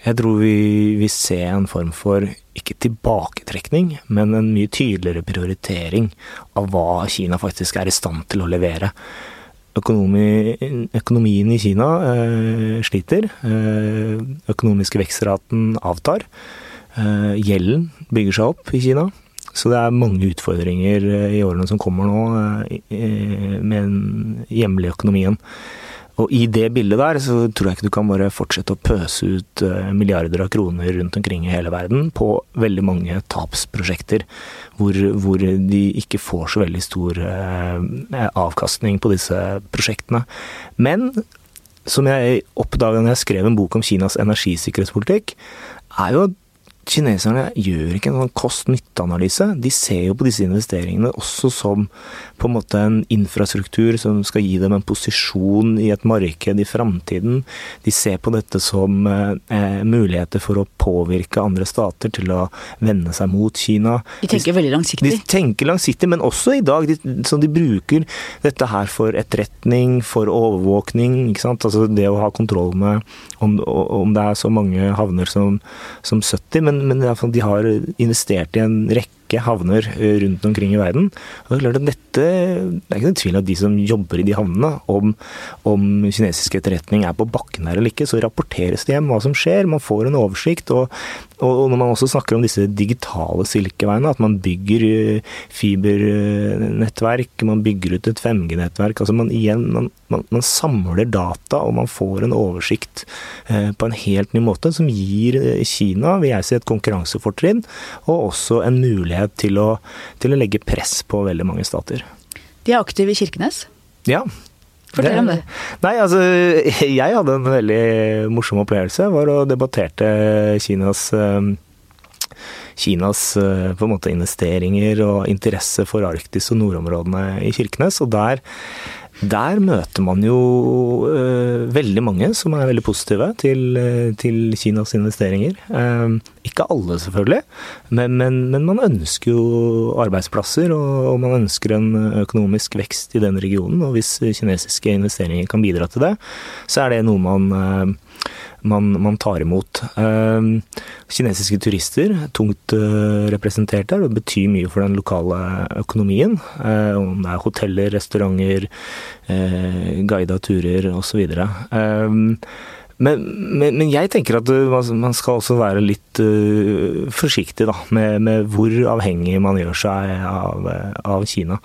Jeg tror vi vil se en form for, ikke tilbaketrekning, men en mye tydeligere prioritering av hva Kina faktisk er i stand til å levere. Økonomi, økonomien i Kina eh, sliter. Eh, økonomiske vekstraten avtar. Eh, gjelden bygger seg opp i Kina. Så det er mange utfordringer eh, i årene som kommer nå eh, med den hjemlige økonomien. Og i det bildet der så tror jeg ikke du kan bare fortsette å pøse ut eh, milliarder av kroner rundt omkring i hele verden på veldig mange tapsprosjekter hvor, hvor de ikke får så veldig stor eh, avkastning på disse prosjektene. Men som jeg oppdaga når jeg skrev en bok om Kinas energisikkerhetspolitikk, er jo at kineserne gjør ikke en sånn kost-nytte-analyse. De ser jo på disse investeringene også som på en måte en infrastruktur som skal gi dem en posisjon i et marked i framtiden. De ser på dette som eh, muligheter for å påvirke andre stater til å vende seg mot Kina. De tenker veldig langsiktig? De tenker langsiktig, men også i dag. De, så de bruker dette her for etterretning, for overvåkning. ikke sant? Altså det å ha kontroll med om, om det er så mange havner som, som 70. men men, men de har investert i en rekke rekke havner eh, rundt omkring i verden. Og det er klart at dette, det er ikke noen tvil at de som jobber i de havnene, om, om kinesisk etterretning er på bakken her eller ikke, så rapporteres det hjem hva som skjer. Man får en oversikt. Og, og når man også snakker om disse digitale silkeveiene, at man bygger eh, fibernettverk, man bygger ut et 5G-nettverk altså man, man, man, man, samler data og man får en oversikt eh, på en helt ny måte, som gir Kina vil jeg si, et konkurransefortrinn, og også en mulighet mulighet til å, til å legge press på veldig mange stater. De er aktive i Kirkenes? Ja, Fortell om det. Nei, altså, jeg hadde en veldig morsom opplevelse. Var og debatterte Kinas eh, Kinas eh, på en måte investeringer og interesse for Arktis og nordområdene i Kirkenes. Og der der møter man jo uh, veldig mange som er veldig positive til, øh, til Kinas investeringer. Uh, ikke alle, selvfølgelig, men, men, men, man ønsker jo arbeidsplasser, og, og, man ønsker en økonomisk vekst i den regionen. Og hvis kinesiske investeringer kan bidra til det, så er det noe man uh, man, man tar imot. Uh, kinesiske turister, tungt uh, representert der, og betyr mye for den lokale økonomien. Uh, om det er hoteller, restauranter, uh, guida turer osv. Uh, men, men, men, jeg tenker at man skal også være litt uh, forsiktig da, med, med, hvor avhengig man gjør seg av, av Kina.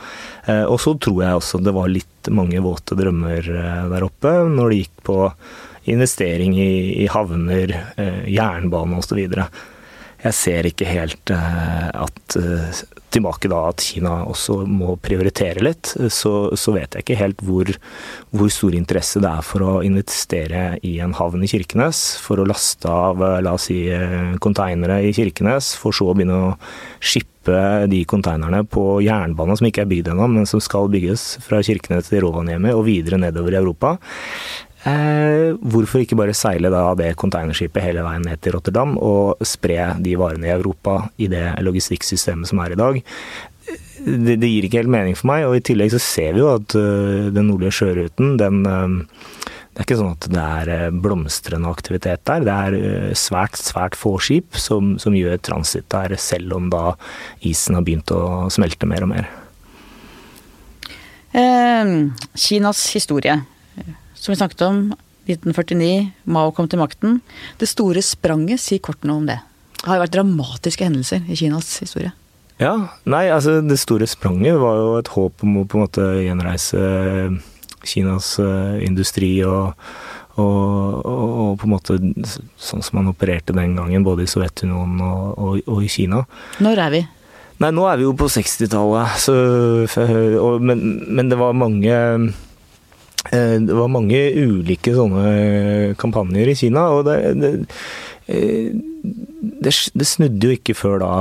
Uh, og så tror jeg også det var litt mange våte drømmer uh, der oppe når det gikk på investering i, i havner, eh, jernbane osv. jeg ser ikke helt at tilbake da at Kina også må prioritere litt, så, så vet jeg ikke helt hvor, hvor, stor interesse det er for å investere i en havn i Kirkenes, for å laste av la oss si konteinere i Kirkenes, for så å begynne å skippe de konteinerne på jernbane som ikke er bygd ennå, men som skal bygges fra Kirkenes til Rovaniemi og videre nedover i Europa. Eh, hvorfor ikke bare seile da det containerskipet hele veien ned til Rotterdam og spre de varene i Europa i det logistikksystemet som er i dag? Det, det, gir ikke helt mening for meg, og i tillegg så ser vi jo at uh, den nordlige sjøruten, den uh, det er ikke sånn at det er eh, blomstrende aktivitet der. Det er svært, svært få skip som, som gjør transitt der, selv om da isen har begynt å smelte mer og mer. Eh, Kinas historie som vi snakket om, 1949, Mao kom til makten. Det store spranget, si kort noe om det. Det har jo vært dramatiske hendelser i Kinas historie. Ja, nei, altså det store spranget var jo et håp om å på en måte gjenreise Kinas uh, industri og, og, og, og, på en måte sånn som man opererte den gangen, både i Sovjetunionen og, i Kina. Når er vi? Nei, nå er vi jo på 60-tallet, men, men det var mange Eh, det var mange ulike sånne kampanjer i Kina, og det, det, eh, det, det snudde jo ikke før da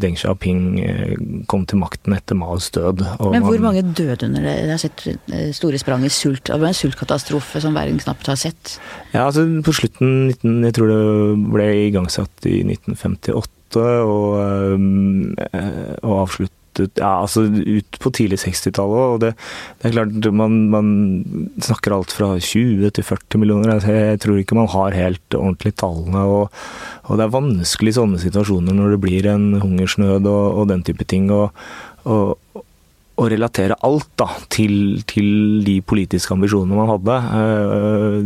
Deng Xiaoping eh, kom til makten etter Maos død. Men hvor mange døde under det? Jeg har sett store sprang i sult. Det var en sultkatastrofe som verden knapt har sett. Ja, altså på slutten Jeg tror det ble igangsatt i 1958 og, og avslutt ut, ja, altså ut på tidlig 60-tallet. Og det, det, er klart, man, man, snakker alt fra 20 til 40 millioner. Altså, jeg tror ikke man har helt ordentlig tallene. Og, og det er vanskelig i sånne situasjoner når det blir en hungersnød og, og den type ting. Og, og, å relatere alt da, til, til, de politiske ambisjonene man hadde. Eh,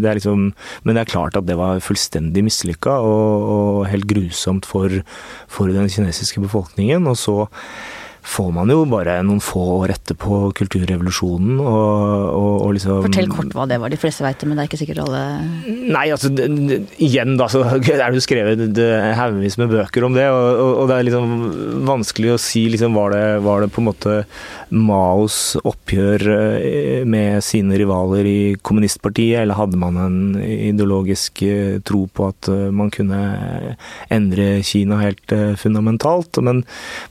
det liksom, men det er klart at det var fullstendig mislykka og, og, helt grusomt for, for den kinesiske befolkningen. Og så får man jo bare noen få år etterpå kulturrevolusjonen og, og, og liksom Fortell kort hva det var. De fleste veit det, men det er ikke sikkert alle Nei, altså det, igjen da, så er det jo skrevet haugevis med bøker om det, og, og, det er liksom vanskelig å si liksom var det, var det på en måte Maos oppgjør eh, med sine rivaler i kommunistpartiet, eller hadde man en ideologisk eh, tro på at eh, man kunne endre Kina helt fundamentalt? Men,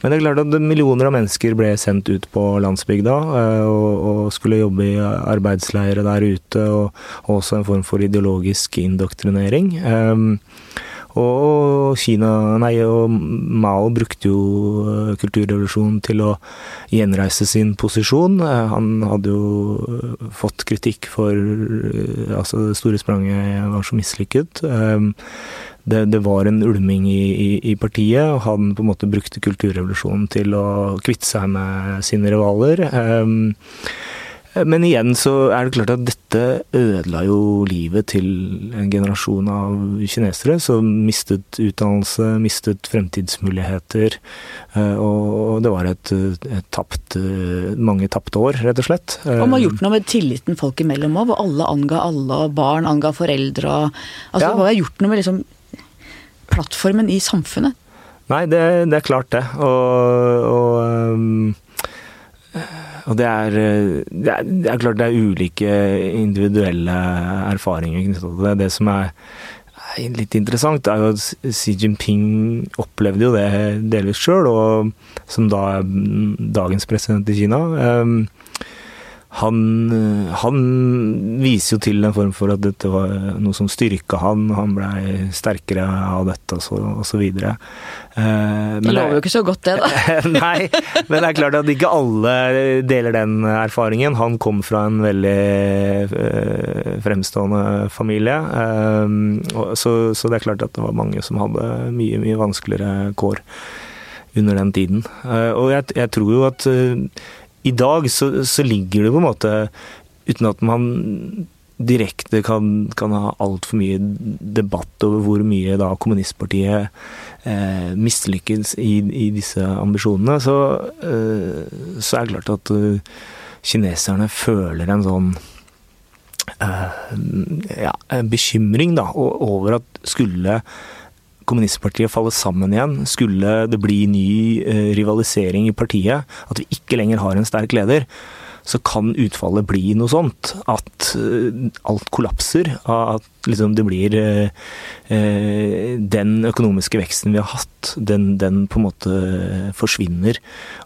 men det er klart at millioner millioner av mennesker ble sendt ut på landsbygda eh, og, og skulle jobbe i arbeidsleire der ute, og, og, også en form for ideologisk indoktrinering. Um, og Kina, nei, og Mao brukte jo eh, kulturrevolusjonen til å gjenreise sin posisjon. Eh, han hadde jo fått kritikk for altså det store spranget var så mislykket. Det, det, var en ulming i, i, i, partiet, og han på en måte brukte kulturrevolusjonen til å kvitte seg med sine rivaler. Um, men igjen så er det klart at dette ødela jo livet til en generasjon av kinesere som mistet utdannelse, mistet fremtidsmuligheter. Eh, og det var et, et tapt, mange tapte år, rett og slett. Og man har gjort noe med tilliten folk imellom òg, hvor alle anga alle, og barn anga foreldre. Altså, ja. man har gjort noe med liksom plattformen i samfunnet? Nei, det, det er klart det. Og, og, um, og det, er, det, er, det er, klart det er ulike individuelle erfaringer knyttet til det. Det som er litt interessant, er jo at Xi Jinping opplevde jo det delvis sjøl, og som da er dagens president i Kina. Um, han, han, viser jo til en form for at dette var noe som styrka han, han blei sterkere av dette og så, og så videre. Eh, det lover jo ikke så godt det, da. nei, men det er klart at ikke alle deler den erfaringen. Han kom fra en veldig eh, fremstående familie, eh, så, så, det er klart at det var mange som hadde mye, mye vanskeligere kår under den tiden. Eh, og jeg, jeg tror jo at eh, i dag så, så, ligger det på en måte Uten at man direkte kan, kan ha altfor mye debatt over hvor mye da kommunistpartiet eh, mislykkes i, i, disse ambisjonene, så, eh, så, er det klart at uh, kineserne føler en sånn eh, ja, bekymring da, over at skulle kommunistpartiet falle sammen igjen, skulle det bli ny rivalisering i partiet, at vi ikke lenger har en sterk leder, så kan utfallet bli noe sånt. At eh, alt kollapser. At liksom det blir eh, eh, Den økonomiske veksten vi har hatt, den, den på en måte forsvinner.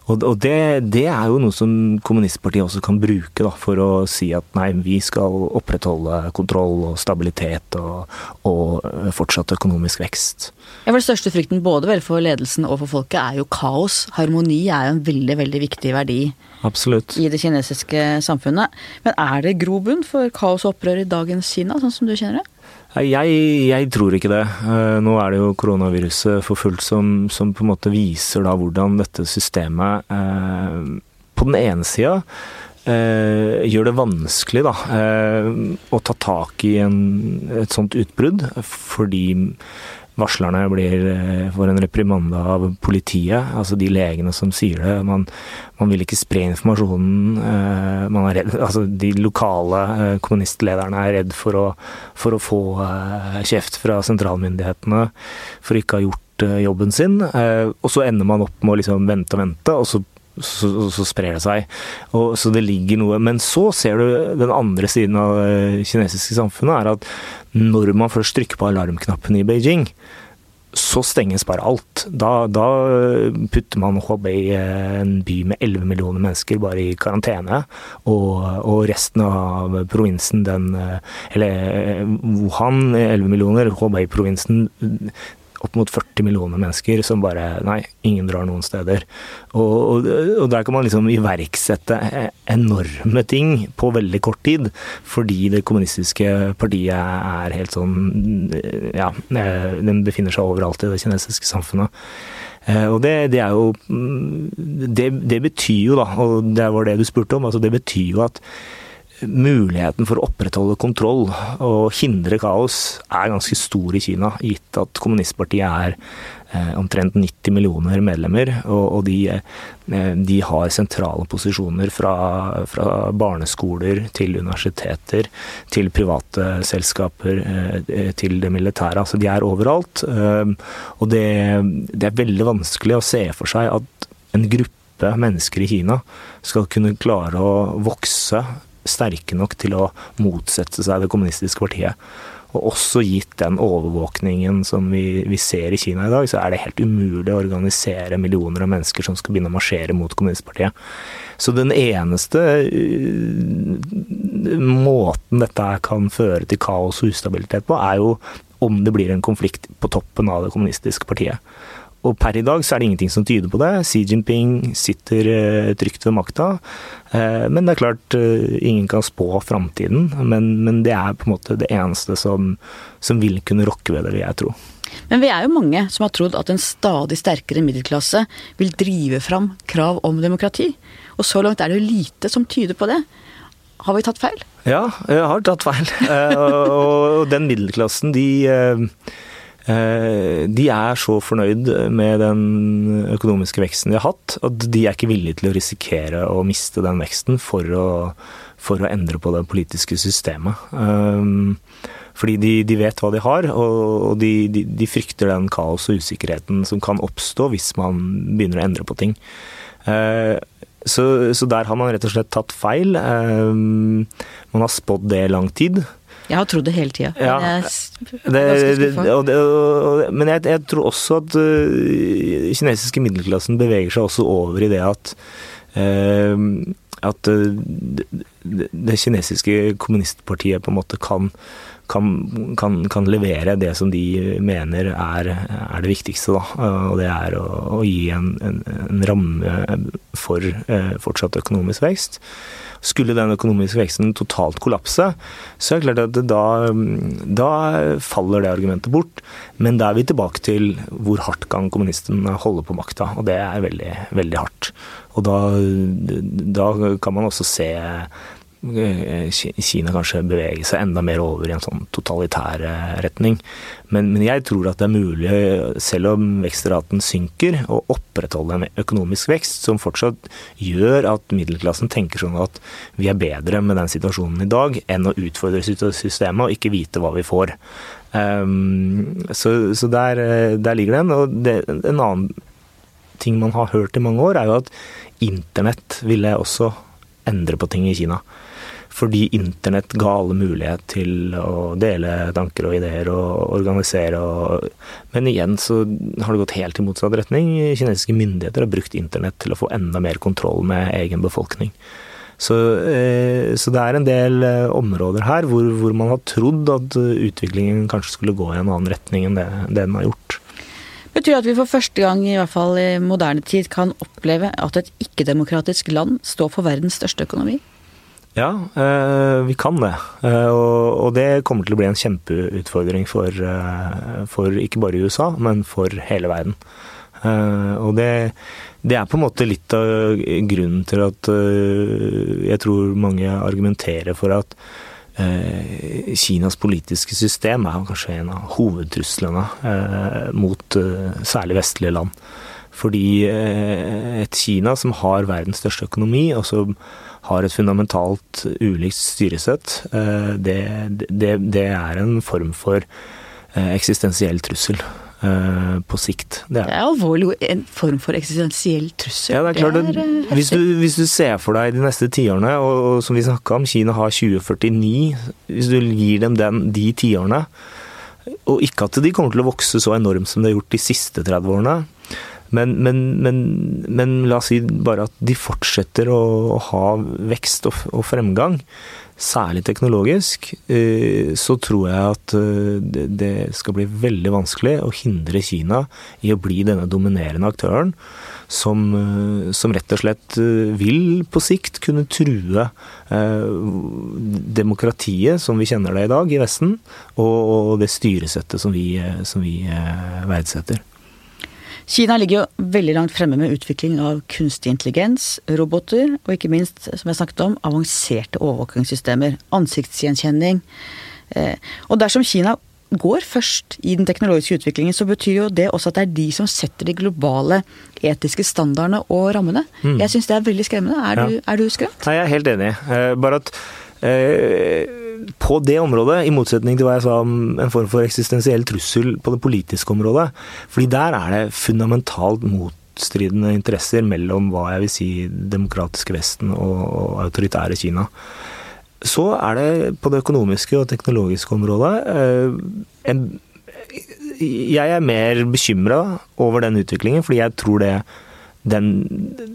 Og, og det, det, er jo noe som kommunistpartiet også kan bruke da, for å si at nei, vi skal opprettholde kontroll og stabilitet og, og fortsatt økonomisk vekst. Ja, for Det største frykten både vel for ledelsen og for folket er jo kaos. Harmoni er jo en veldig veldig viktig verdi Absolutt. i det kinesiske samfunnet. Men er det grobunn for kaos og opprør i dagens Kina, sånn som du kjenner det? Jeg, jeg, tror ikke det. Eh, nå er det jo koronaviruset for fullt som, som på en måte viser da hvordan dette systemet eh, på den ene sida eh, gjør det vanskelig da, eh, å ta tak i en, et sånt utbrudd, fordi varslerne blir, for får en reprimande av politiet, altså de legene som sier det. Man, man vil ikke spre informasjonen. Eh, man er redd, altså de lokale eh, kommunistlederne er redd for å, for å få kjeft fra sentralmyndighetene for ikke å ha gjort jobben sin. Og så ender man opp med å liksom vente og vente, og så så, så, sprer det seg. Og, så det ligger noe Men så ser du den andre siden av det kinesiske samfunnet, er at når man først trykker på alarmknappen i Beijing, så stenges bare alt. Da, da putter man Hubei, eh, en by med 11 millioner mennesker, bare i karantene. Og, og resten av provinsen, den eh, Eller eh, Wuhan, 11 millioner. Hubei-provinsen opp mot 40 millioner mennesker som bare Nei, ingen drar noen steder. Og, og, og, der kan man liksom iverksette enorme ting på veldig kort tid, fordi det kommunistiske partiet er helt sånn Ja, den befinner seg overalt i det kinesiske samfunnet. Og det, det er jo det, det betyr jo, da, og det var det du spurte om, altså det betyr jo at muligheten for å opprettholde kontroll og hindre kaos er ganske stor i Kina, gitt at kommunistpartiet er eh, omtrent 90 millioner medlemmer, og, de, eh, de, har sentrale posisjoner fra, fra, barneskoler til universiteter, til private selskaper, eh, til det militære. Altså de er overalt. Og det, det er veldig vanskelig å se for seg at en gruppe mennesker i Kina skal kunne klare å vokse sterke nok til å motsette seg det kommunistiske partiet. Og også gitt den overvåkningen som vi, vi, ser i Kina i dag, så er det helt umulig å organisere millioner av mennesker som skal begynne å marsjere mot kommunistpartiet. Så den eneste uh, måten dette kan føre til kaos og ustabilitet på, er jo om det blir en konflikt på toppen av det kommunistiske partiet. Og per i dag så er det ingenting som tyder på det. Xi Jinping sitter uh, trygt ved makta. Uh, men det er klart, uh, ingen kan spå framtiden. Men, men, det er på en måte det eneste som, som vil kunne rokke ved det, vil jeg tro. Men vi er jo mange som har trodd at en stadig sterkere middelklasse vil drive fram krav om demokrati. Og så langt er det jo lite som tyder på det. Har vi tatt feil? Ja, jeg har tatt feil. og den middelklassen, de Eh, de er så fornøyd med den økonomiske veksten de har hatt, at de er ikke villige til å risikere å miste den veksten for å, for å endre på det politiske systemet. Um, fordi de, de, vet hva de har, og de, de, de, frykter den kaos og usikkerheten som kan oppstå hvis man begynner å endre på ting. Uh, så, så, der har man rett og slett tatt feil. Man har spådd det i lang tid. Jeg har trodd det hele tida. Ja, men jeg, jeg, tror også at uh, kinesiske middelklassen beveger seg også over i det at uh, at uh, det kinesiske kommunistpartiet på en måte kan, kan, kan, kan levere det som de mener er, er det viktigste. Da. Og det er å, å gi en, en, en, ramme for fortsatt økonomisk vekst. Skulle den økonomiske veksten totalt kollapse, så er det klart at da, da faller det argumentet bort. Men da er vi tilbake til hvor hardt kan kommunistene holde på makta, og det er veldig, veldig hardt. Og da, da kan man også se Eh, Kina kanskje beveger seg enda mer over i en sånn totalitær eh, retning. Men, men, jeg tror at det er mulig, selv om vekstraten synker, å opprettholde en økonomisk vekst som fortsatt gjør at middelklassen tenker sånn at vi er bedre med den situasjonen i dag enn å utfordre systemet og ikke vite hva vi får. Um, så, så der, der, ligger den. Og det, en annen ting man har hørt i mange år, er jo at internett ville også endre på ting i Kina. Fordi internett ga alle mulighet til å dele tanker og ideer og organisere og Men igjen så har det gått helt i motsatt retning. Kinesiske myndigheter har brukt internett til å få enda mer kontroll med egen befolkning. Så, eh, så det er en del eh, områder her hvor, hvor, man har trodd at utviklingen kanskje skulle gå i en annen retning enn det, det den har gjort. Betyr at vi for første gang i hvert fall i moderne tid kan oppleve at et ikke-demokratisk land står for verdens største økonomi? Ja, øh, vi kan det. Uh, og, det kommer til å bli en kjempeutfordring for, uh, for ikke bare USA, men for hele verden. Og det, det, er på en måte litt av grunnen til at jeg tror mange argumenterer for at Eh, Kinas politiske system er kanskje en av hovedtruslene eh, mot eh, særlig vestlige land. Fordi et Kina som har verdens største økonomi, og som har et fundamentalt ulikt styresett, det, det, det er en form for eksistensiell trussel. Uh, på sikt. Det er, det er alvorlig en form for eksistensiell trussel. Ja, det er klart det, er, hvis, du, hvis, du, ser for deg de neste tiårene, og, og som vi snakka om, Kina har 2049 Hvis du gir dem den, de tiårene, og ikke at de kommer til å vokse så enormt som de har gjort de siste 30 årene, men, men, men, men la oss si bare at de fortsetter å, ha vekst og, og fremgang særlig teknologisk, eh, så tror jeg at eh, det skal bli veldig vanskelig å hindre Kina i å bli denne dominerende aktøren. Som, eh, som rett og slett vil på sikt kunne true demokratiet som vi kjenner det i dag i Vesten, og, det styresettet som vi, som vi verdsetter. Kina ligger jo veldig langt fremme med utvikling av kunstig intelligens, roboter og ikke minst, som jeg snakket om, avanserte overvåkingssystemer. Ansiktsgjenkjenning. Eh, og dersom Kina går først i den teknologiske utviklingen, så betyr jo det også at det er de som setter de globale etiske standardene og rammene. Mm. Jeg syns det er veldig skremmende. Er, ja. du, er du skremt? Nei, jeg er helt enig. Eh, bare at eh på det området, i motsetning til hva jeg sa om en form for eksistensiell trussel på det politiske området, fordi der er det fundamentalt motstridende interesser mellom hva jeg vil si demokratiske Vesten og, og autoritære Kina. Så er det på det økonomiske og teknologiske området eh, en, Jeg er mer bekymra over den utviklingen, fordi jeg tror det den,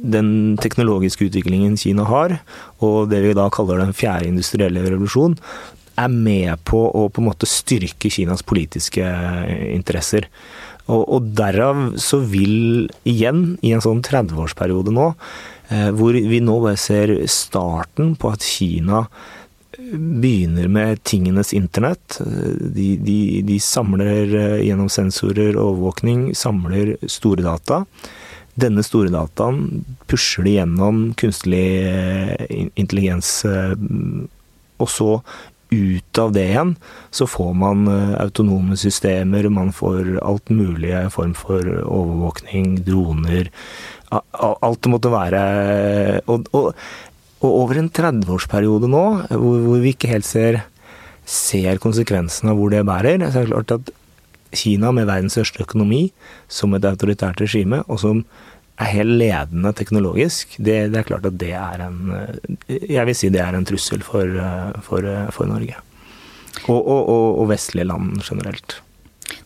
den, teknologiske utviklingen Kina har, og det vi da kaller den fjerde industrielle revolusjon, er med på å på en måte styrke Kinas politiske interesser. Og, og derav så vil igjen, i en sånn 30-årsperiode nå, eh, hvor vi nå bare ser starten på at Kina begynner med tingenes internett. De, de, de samler eh, gjennom sensorer og overvåkning, samler store data denne store dataen pusher de gjennom kunstig eh, intelligens, eh, og så ut av det igjen så får man eh, autonome systemer, man får alt mulig form for overvåkning, droner Alt det måtte være. Og, og, og over en 30-årsperiode nå, hvor, hvor, vi ikke helt ser, ser konsekvensene av hvor det bærer, så er det klart at Kina med verdens største økonomi, som et autoritært regime, og som er helt ledende teknologisk, det, det, er klart at det er en Jeg vil si det er en trussel for, for, for Norge. Og, og, og, vestlige land generelt.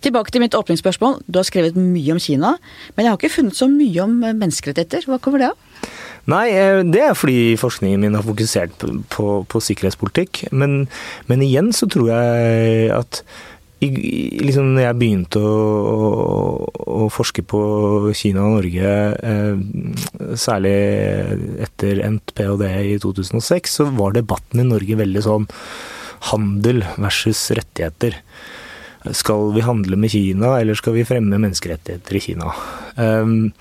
Tilbake til mitt åpningsspørsmål. Du har skrevet mye om Kina, men jeg har ikke funnet så mye om menneskerettigheter. Hva kommer det av? Nei, eh, det er fordi forskningen min har fokusert på, på, på sikkerhetspolitikk. Men, men igjen så tror jeg at liksom når jeg begynte å, å, å, forske på Kina og Norge, eh, særlig etter endt ph.d. i 2006, så var debatten i Norge veldig sånn handel versus rettigheter. Skal vi handle med Kina, eller skal vi fremme menneskerettigheter i Kina? Um,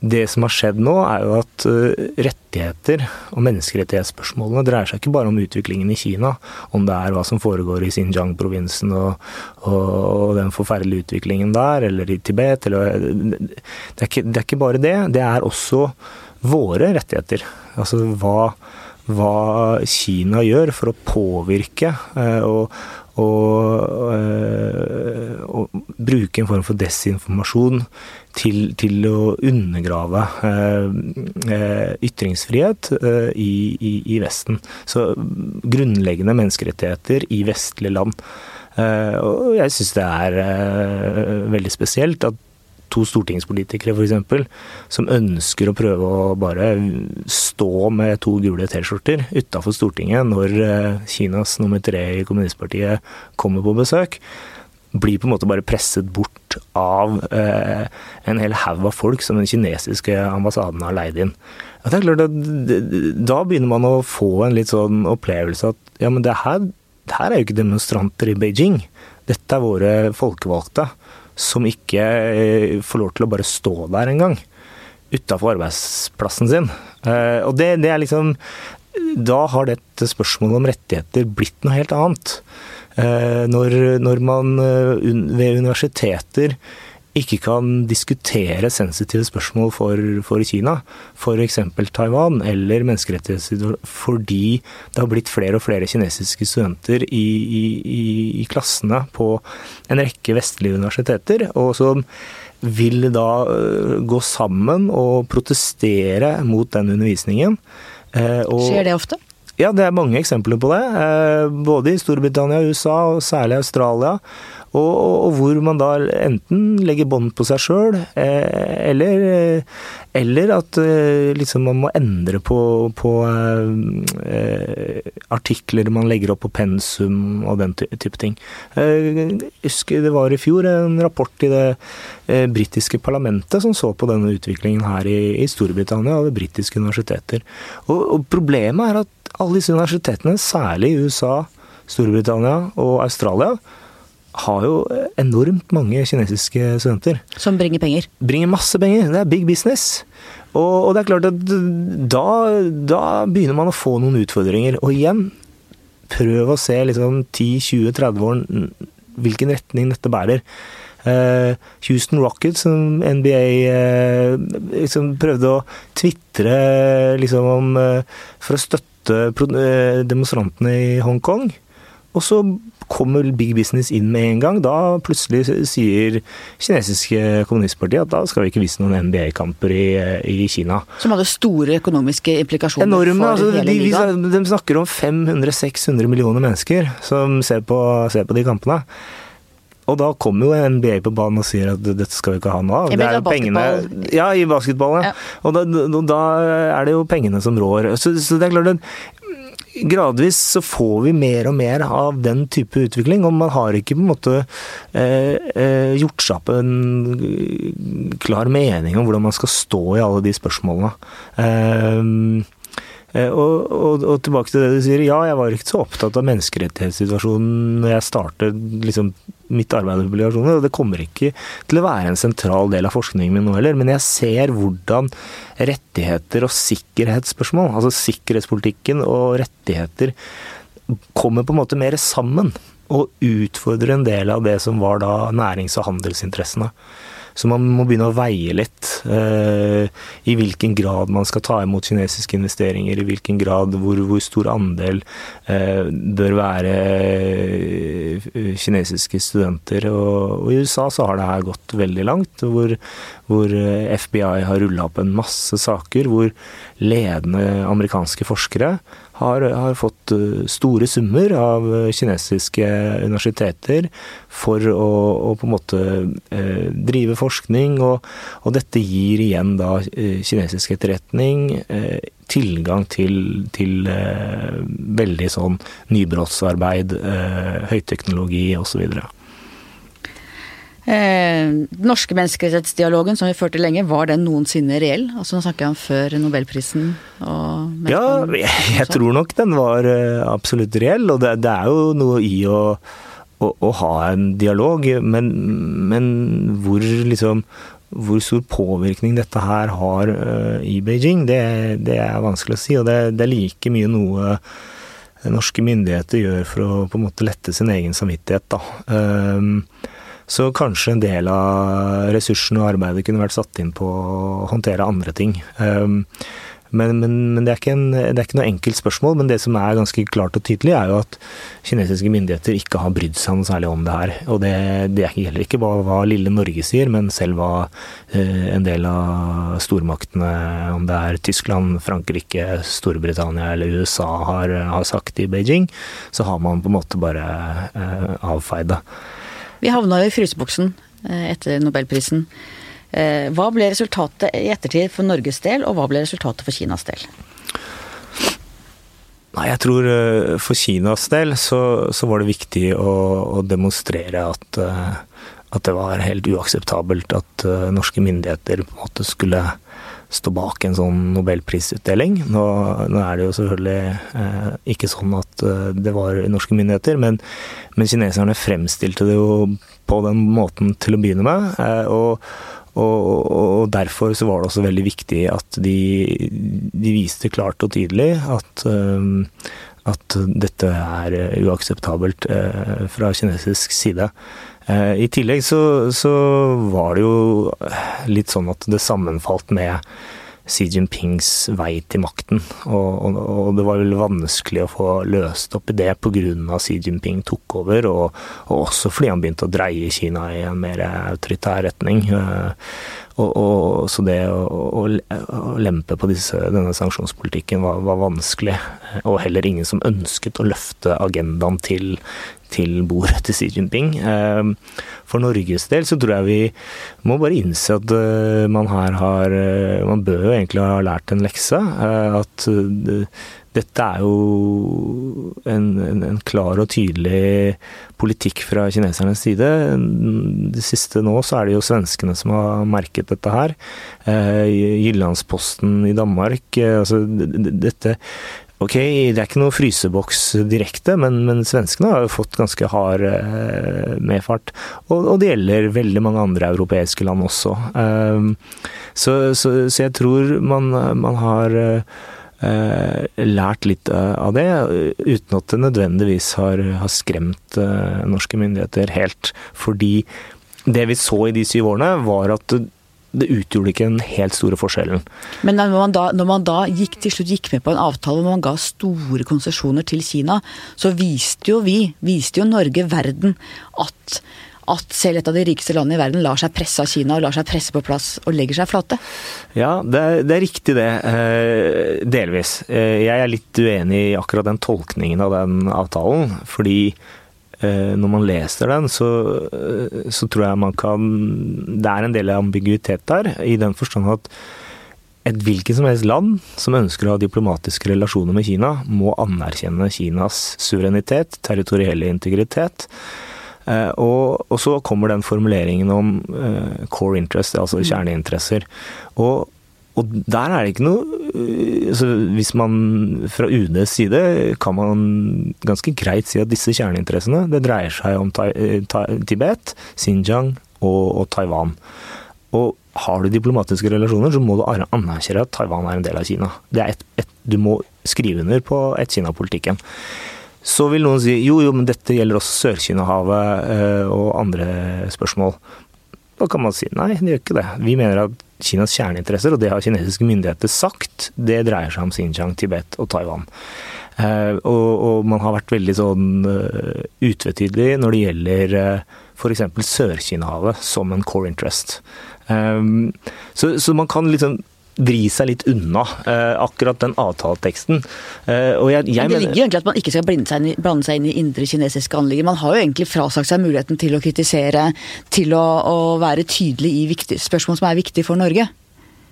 det som har skjedd nå, er jo at eh, rettigheter og menneskerettighetsspørsmålene dreier seg ikke bare om utviklingen i Kina, om det er hva som foregår i Xinjiang-provinsen og, og, og, den forferdelige utviklingen der, eller i Tibet. Eller, det, er ikke, det, er ikke, bare det. Det er også våre rettigheter. Altså hva, hva Kina gjør for å påvirke og, og, og, bruke en form for desinformasjon til, til å undergrave ytringsfrihet i, i, i Vesten. Så grunnleggende menneskerettigheter i vestlige land. Og jeg syns det er veldig spesielt at to stortingspolitikere f.eks. som ønsker å prøve å bare stå med to gule T-skjorter utafor Stortinget når eh, Kinas nummer tre i kommunistpartiet kommer på besøk, blir på en måte bare presset bort av eh, en hel haug av folk som den kinesiske ambassaden har leid inn. Det er klart at Da begynner man å få en litt sånn opplevelse at ja, men det her, det her er jo ikke demonstranter i Beijing. Dette er våre folkevalgte som ikke eh, får lov til å bare stå der engang. Utafor arbeidsplassen sin. Eh, og det, det, er liksom Da har dette spørsmålet om rettigheter blitt noe helt annet. Eh, når, når man ved universiteter ikke kan diskutere sensitive spørsmål for, for Kina, f.eks. Taiwan eller menneskerettigheter, fordi det har blitt flere og flere kinesiske studenter i, i, i klassene på en rekke vestlige universiteter, og som vil da øh, gå sammen og protestere mot den undervisningen. Eh, og, Skjer det ofte? Ja, det er mange eksempler på det. Eh, både i Storbritannia, USA og særlig Australia. Og, og, hvor man da enten legger bånd på seg sjøl, eh, eller, eh, eller, at eh, liksom man må endre på, på eh, artikler man legger opp på pensum og den type ting. Jeg husker det var i fjor en rapport i det eh, britiske parlamentet som så på denne utviklingen her i, i Storbritannia og ved britiske universiteter. Og, og problemet er at alle disse universitetene, særlig i USA, Storbritannia og Australia, har jo enormt mange kinesiske studenter. Som bringer penger? Bringer masse penger. Det er big business. Og, og det er klart at da, da, begynner man å få noen utfordringer. Og igjen, prøv å se liksom 10-20-30-åren hvilken retning dette bærer. Uh, Houston Rockets, som NBA eh, liksom prøvde å tvitre liksom om uh, for å støtte demonstrantene i Hongkong. Og så kommer big business inn med en gang. Da plutselig sier kinesiske kommunistpartiet at da skal vi ikke vise noen NBA-kamper i, i, Kina. Som hadde store økonomiske implikasjoner Enorme, for altså, hele ligaen? De, de, snakker om 500-600 millioner mennesker som ser på, ser på de kampene. Og da kommer jo NBA på banen og sier at dette skal vi ikke ha noe av. Det er jo pengene Ja, i basketballen. Ja. Og da, da, er det jo pengene som rår. Så, så det er klart at gradvis så får vi mer og mer av den type utvikling, og man har ikke på en måte eh, eh, gjort seg opp en klar mening om hvordan man skal stå i alle de spørsmålene. Eh, Eh, og, og, og, tilbake til det du sier, ja, jeg var ikke så opptatt av menneskerettighetssituasjonen når jeg startet liksom, mitt arbeid med publikasjoner, og det kommer ikke til å være en sentral del av forskningen min nå heller, men jeg ser hvordan rettigheter og sikkerhetsspørsmål, altså sikkerhetspolitikken og rettigheter, kommer på en måte mer sammen. Og utfordrer en del av det som var da nærings- og handelsinteressene. Så man må begynne å veie litt eh, i hvilken grad man skal ta imot kinesiske investeringer, i hvilken grad, hvor, hvor stor andel eh, bør være eh, kinesiske studenter. Og, og, i USA så har det her gått veldig langt, hvor, hvor eh, FBI har rulla opp en masse saker hvor ledende amerikanske forskere har, har, fått eh, store summer av eh, kinesiske universiteter for å, å på en måte eh, drive forskning, og, og, dette gir igjen da eh, kinesisk etterretning eh, tilgang til, til eh, veldig sånn nybrottsarbeid, høyteknologi osv. Eh, den norske menneskerettighetsdialogen som vi førte lenge, var den noensinne reell? Altså Nå snakker jeg om før nobelprisen og Ja, jeg, jeg tror nok den var uh, absolutt reell, og det, det, er jo noe i å, å, å ha en dialog, men, men, hvor liksom hvor stor påvirkning dette her har uh, i Beijing, det, det, er vanskelig å si. Og det, det, er like mye noe norske myndigheter gjør for å på en måte lette sin egen samvittighet. da. Uh, så kanskje en del av ressursene og arbeidet kunne vært satt inn på å håndtere andre ting. Um, Men, men, men det, er en, det, er ikke noe enkelt spørsmål. Men det som er ganske klart og tydelig, er jo at kinesiske myndigheter ikke har brydd seg noe særlig om det her. Og det, det gjelder ikke bare hva lille Norge sier, men selv hva eh, en del av stormaktene, om det er Tyskland, Frankrike, Storbritannia eller USA, har, har sagt i Beijing, så har man på en måte bare eh, avfeid det. Vi havna jo i fryseboksen eh, etter nobelprisen. Eh, hva ble resultatet i ettertid for Norges del, og hva ble resultatet for Kinas del? Nei, jeg tror eh, for Kinas del så, så var det viktig å, å demonstrere at, at, det var helt uakseptabelt at norske myndigheter på en måte skulle stå bak en sånn nobelprisutdeling. Nå, nå er det jo selvfølgelig eh, ikke sånn at eh, det var norske myndigheter, men, men, kineserne fremstilte det jo på den måten til å begynne med. Eh, og, og, og, derfor så var det også veldig viktig at de, de viste klart og tydelig at, eh, at dette er uakseptabelt eh, fra kinesisk side. Eh, I tillegg så, så, var det jo litt sånn at det sammenfalt med Xi Jinpings vei til makten. Og, og, og det var vel vanskelig å få løst opp i det pga. Xi Jinping tok over, og, og, også fordi han begynte å dreie Kina i en mer autoritær retning. Eh, og, så det å, å, å lempe på disse, denne sanksjonspolitikken var, var, vanskelig. Og heller ingen som ønsket å løfte agendaen til, til bordet til Xi Jinping. Eh, for Norges del så tror jeg vi må bare innse at eh, man her har eh, Man bør jo egentlig ha lært en lekse. At dette er jo en, en, en, klar og tydelig politikk fra kinesernes side. Det siste nå så er det jo svenskene som har merket dette her. Jyllandsposten i Danmark. Altså, dette Ok, det er ikke noe fryseboks direkte, men, men svenskene har jo fått ganske hard eh, medfart. Og, og, det gjelder veldig mange andre europeiske land også. Eh, så, så, så, jeg tror man, man har uh, lært litt av det, uten at det nødvendigvis har, har skremt norske myndigheter helt. Fordi det vi så i de syv årene, var at det utgjorde ikke den helt store forskjellen. Men når man da, når man da gikk, til slutt gikk med på en avtale hvor man ga store konsesjoner til Kina, så viste jo vi, viste jo Norge, verden, at, at selv et av de rikeste landene i verden lar seg presse av Kina og lar seg presse på plass og legger seg flate? Ja, det er, det er riktig det. Eh, delvis. Eh, jeg er litt uenig i akkurat den tolkningen av den avtalen. Fordi Eh, når man leser den, så, så, tror jeg man kan Det er en del ambiguitet der, i den forstand at et hvilket som helst land som ønsker å ha diplomatiske relasjoner med Kina, må anerkjenne Kinas suverenitet, territorielle integritet. Eh, og, og, så kommer den formuleringen om core interest, altså mm. kjerneinteresser. Og og der er det ikke noe øh, altså Hvis man fra UDs side kan man ganske greit si at disse kjerneinteressene det dreier seg om øh, Tibet, Xinjiang og, og Taiwan. Og har du diplomatiske relasjoner, så må du anerkjenne at Taiwan er en del av Kina. Et, et, du må skrive under på ett-Kina-politikken. Så vil noen si jo, jo, men dette gjelder også Sør-Kina-havet øh, og andre spørsmål. Da kan man si nei, det gjør ikke det. Vi mener at Kinas kjerneinteresser, og det har kinesiske myndigheter sagt, det dreier seg om Xinjiang, Tibet og Taiwan. Uh, og, og, man har vært veldig sånn uh, utvetydig når det gjelder eh, f.eks. Sør-Kina-havet som en core interest. Så, så, man kan liksom vri seg litt unna eh, akkurat den avtaleteksten. Eh, og jeg, jeg det ligger jo egentlig at man ikke skal blande seg, inn, blande seg inn i indre kinesiske anliggender. Man har jo egentlig frasagt seg muligheten til å kritisere, til å, å være tydelig i viktig, spørsmål som er viktige for Norge.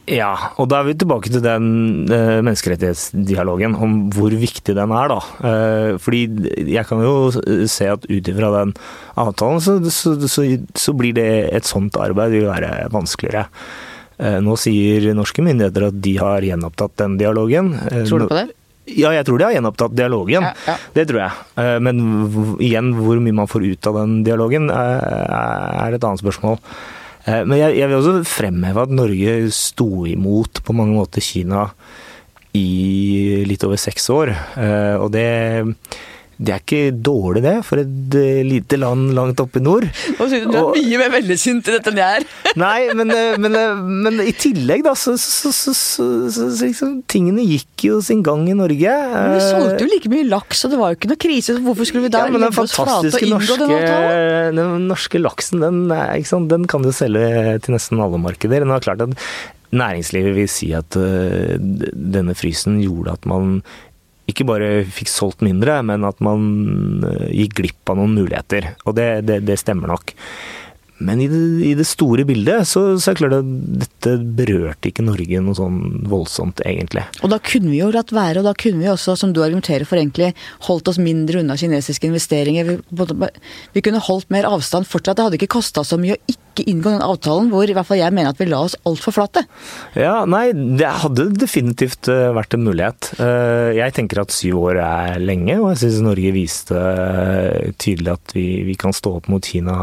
Ja, og da er vi tilbake til den uh, menneskerettighetsdialogen, om hvor viktig den er, da. Uh, fordi jeg kan jo se at ut ifra den avtalen, så, så, så, så, blir det et sånt arbeid vil være vanskeligere. Eh, nå sier norske myndigheter at de har gjenopptatt den dialogen. Eh, tror du på det? Ja, jeg tror de har gjenopptatt dialogen. Ja, ja. Det tror jeg. Eh, men igjen, hvor mye man får ut av den dialogen, er et annet spørsmål. Men jeg, vil også fremheve at Norge sto imot på mange måter Kina i litt over seks år. Og det det er ikke dårlig det, for et uh, lite land langt oppe i nord. Og du er mye mer vellykket i dette enn jeg er. nei, men, uh, men, uh, men, i tillegg, da, så, så, så, så liksom, Tingene gikk jo sin gang i Norge. Men vi solgte jo like mye laks, og det var jo ikke noe krise. Hvorfor skulle vi da ja, men den fantastiske norske, den norske laksen, den, sant, den kan du selge til nesten alle markeder. Det er klart at Næringslivet vil si at denne frysen gjorde at man ikke bare fikk solgt mindre, men at man eh, gikk glipp av noen muligheter. Og det, det, det stemmer nok. Men i det, i det store bildet så, så, er det klart at dette berørte ikke Norge noe sånn voldsomt, egentlig. Og da kunne vi jo latt være, og da kunne vi også, som du argumenterer for, egentlig holdt oss mindre unna kinesiske investeringer. Vi, vi kunne holdt mer avstand fortsatt. Det hadde ikke kosta så mye å ikke ikke inngå den avtalen hvor i hvert fall jeg mener at vi la oss altfor flate? Ja, nei, det hadde definitivt eh, vært en mulighet. Eh, jeg tenker at syv år er lenge, og jeg syns Norge viste eh, tydelig at vi, vi, kan stå opp mot Kina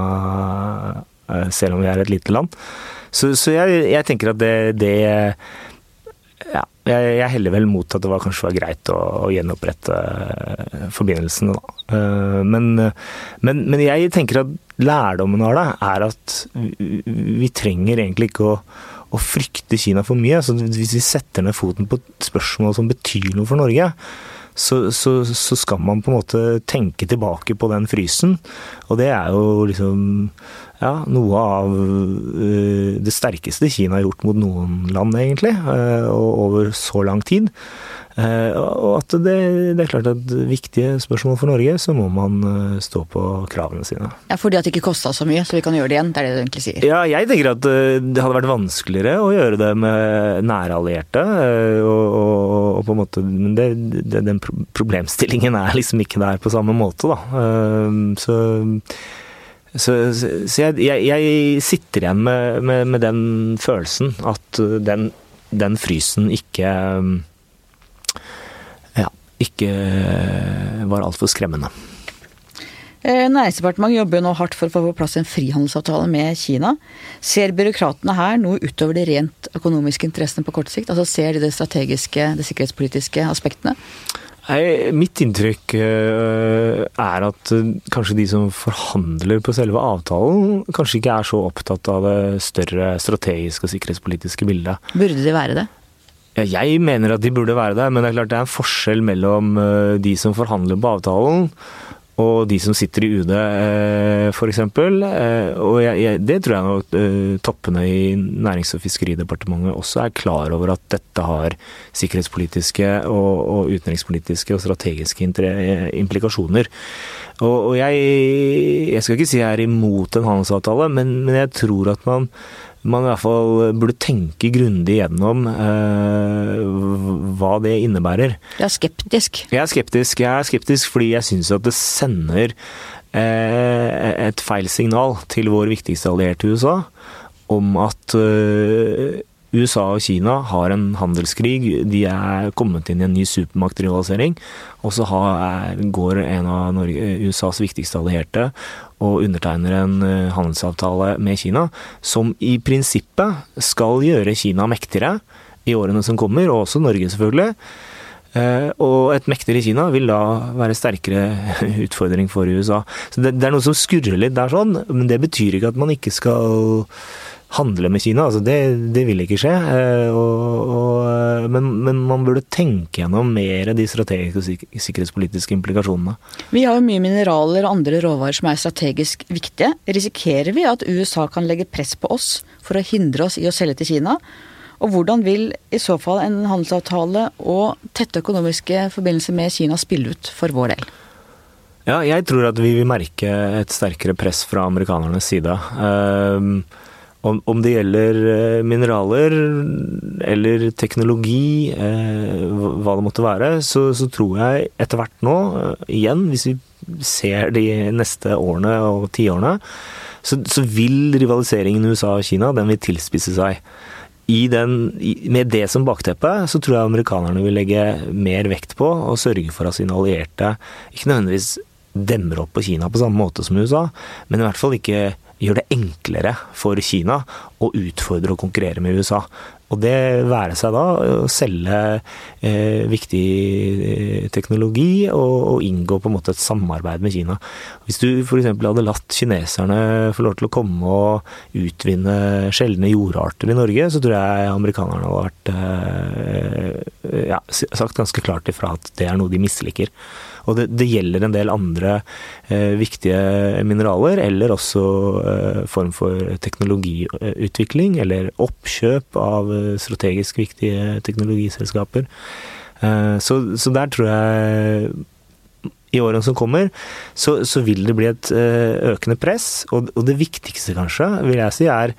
selv om vi er et lite land. Så, så jeg, jeg, tenker at det, det ja, jeg, jeg, heller vel mot at det var, kanskje var greit å, å gjenopprette forbindelsene, da. Men, men, men, jeg tenker at lærdommen av det er at vi trenger egentlig ikke å, å frykte Kina for mye. Så hvis vi setter ned foten på et spørsmål som betyr noe for Norge, så, så, så, skal man på en måte tenke tilbake på den frysen. Og det er jo liksom ja, noe av uh, det sterkeste Kina har gjort mot noen land, egentlig. Uh, over så lang tid. Uh, og at det, det, er klart at viktige spørsmål for Norge, så må man stå på kravene sine. Ja, Fordi at det ikke kosta så mye, så vi kan gjøre det igjen? Det er det du egentlig sier? Ja, jeg tenker at det hadde vært vanskeligere å gjøre det med nære allierte. Og, og, og på en måte, men det, det, den problemstillingen er liksom ikke der på samme måte, da. Så så, så jeg, jeg, jeg, sitter igjen med, med, med, den følelsen at den, den frysen ikke ikke var altfor skremmende. Eh, Næringsdepartementet jobber jo nå hardt for å få på plass en frihandelsavtale med Kina. Ser byråkratene her noe utover de rent økonomiske interessene på kort sikt? Altså Ser de det strategiske, det sikkerhetspolitiske aspektene? Nei, mitt inntrykk eh, er at eh, kanskje de som forhandler på selve avtalen, kanskje ikke er så opptatt av det større strategiske og sikkerhetspolitiske bildet. Burde de være det? Ja, jeg mener at de burde være der, men det er klart det er en forskjell mellom eh, de som forhandler på avtalen og de som sitter i UD eh, f.eks. Eh, og jeg, jeg, det tror jeg nok toppene i Nærings- og fiskeridepartementet også er klar over at dette har sikkerhetspolitiske og, og utenrikspolitiske og strategiske implikasjoner. Og, og jeg, jeg, skal ikke si jeg er imot en handelsavtale, men, men jeg tror at man man i hvert fall burde tenke grundig gjennom eh, hva det innebærer. Du er skeptisk? Jeg er skeptisk. Jeg er skeptisk fordi jeg syns at det sender eh, et feil signal til vår viktigste allierte USA om at eh, USA og Kina har en handelskrig. De er kommet inn i en ny supermaktrivalisering. Og så går en av Norge, USAs viktigste allierte og undertegner en eh, handelsavtale med Kina, som i prinsippet skal gjøre Kina mektigere i årene som kommer, og også Norge selvfølgelig. Eh, og et mektigere Kina vil da være sterkere utfordring for USA. Så det, det er noe som skurrer litt der sånn, men det betyr ikke at man ikke skal handle med Kina. Altså det, det vil ikke skje. Eh, og, og, eh, men, men, man burde tenke gjennom mer de strategiske og sikkerhetspolitiske implikasjonene. Vi har jo mye mineraler og andre råvarer som er strategisk viktige. Risikerer vi at USA kan legge press på oss for å hindre oss i å selge til Kina? Og hvordan vil i så fall en handelsavtale og tette økonomiske forbindelser med Kina spille ut for vår del? Ja, jeg tror at vi vil merke et sterkere press fra amerikanernes side. Uh, om, om, det gjelder eh, mineraler eller teknologi, eh, hva det måtte være, så, så tror jeg etter hvert nå, eh, igjen, hvis vi ser de neste årene og tiårene, så, så vil rivaliseringen USA og Kina den vil tilspisse seg. Den, med det som bakteppe, så tror jeg amerikanerne vil legge mer vekt på å sørge for at sine allierte ikke nødvendigvis demmer opp på Kina på samme måte som USA, men i hvert fall ikke gjør det enklere for Kina å utfordre og konkurrere med USA. Og det være seg da å selge eh, viktig eh, teknologi og, og, inngå på en måte et samarbeid med Kina. Hvis du f.eks. hadde latt kineserne få lov til å komme og utvinne sjeldne jordarter i Norge, så tror jeg amerikanerne hadde vært eh, ja, sagt ganske klart ifra at det er noe de misliker. Og det, det gjelder en del andre eh, viktige mineraler, eller også eh, form for teknologiutvikling, eller oppkjøp av eh, strategisk viktige teknologiselskaper. Eh, så, så, der tror jeg i årene som kommer, så, så vil det bli et eh, økende press. Og, og det viktigste, kanskje, vil jeg si, er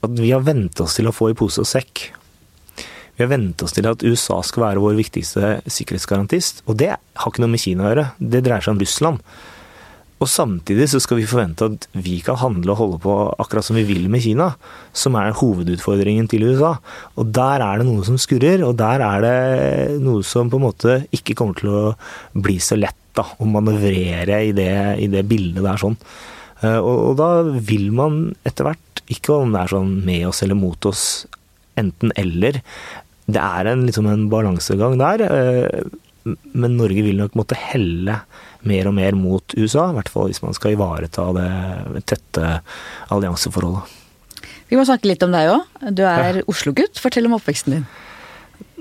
at vi har vent oss til å få i pose og sekk. Vi har vent oss til at USA skal være vår viktigste sikkerhetsgarantist, og det har ikke noe med Kina å gjøre. Det dreier seg om Russland. Og samtidig så skal vi forvente at vi kan handle og holde på akkurat som vi vil med Kina, som er hovedutfordringen til USA. Og der er det noe som skurrer, og der er det noe som på en måte ikke kommer til å bli så lett da, å manøvrere i det, i det bildet der sånn. Eh, og, og da vil man etter hvert, ikke om det er sånn med oss eller mot oss, enten eller, det er en, liksom en balansegang der. Eh, men Norge vil nok måtte helle mer og mer mot USA, i hvert fall hvis man skal ivareta det tette allianseforholdet. Vi må snakke litt om deg òg. Du er ja. Oslo-gutt. Fortell om oppveksten din.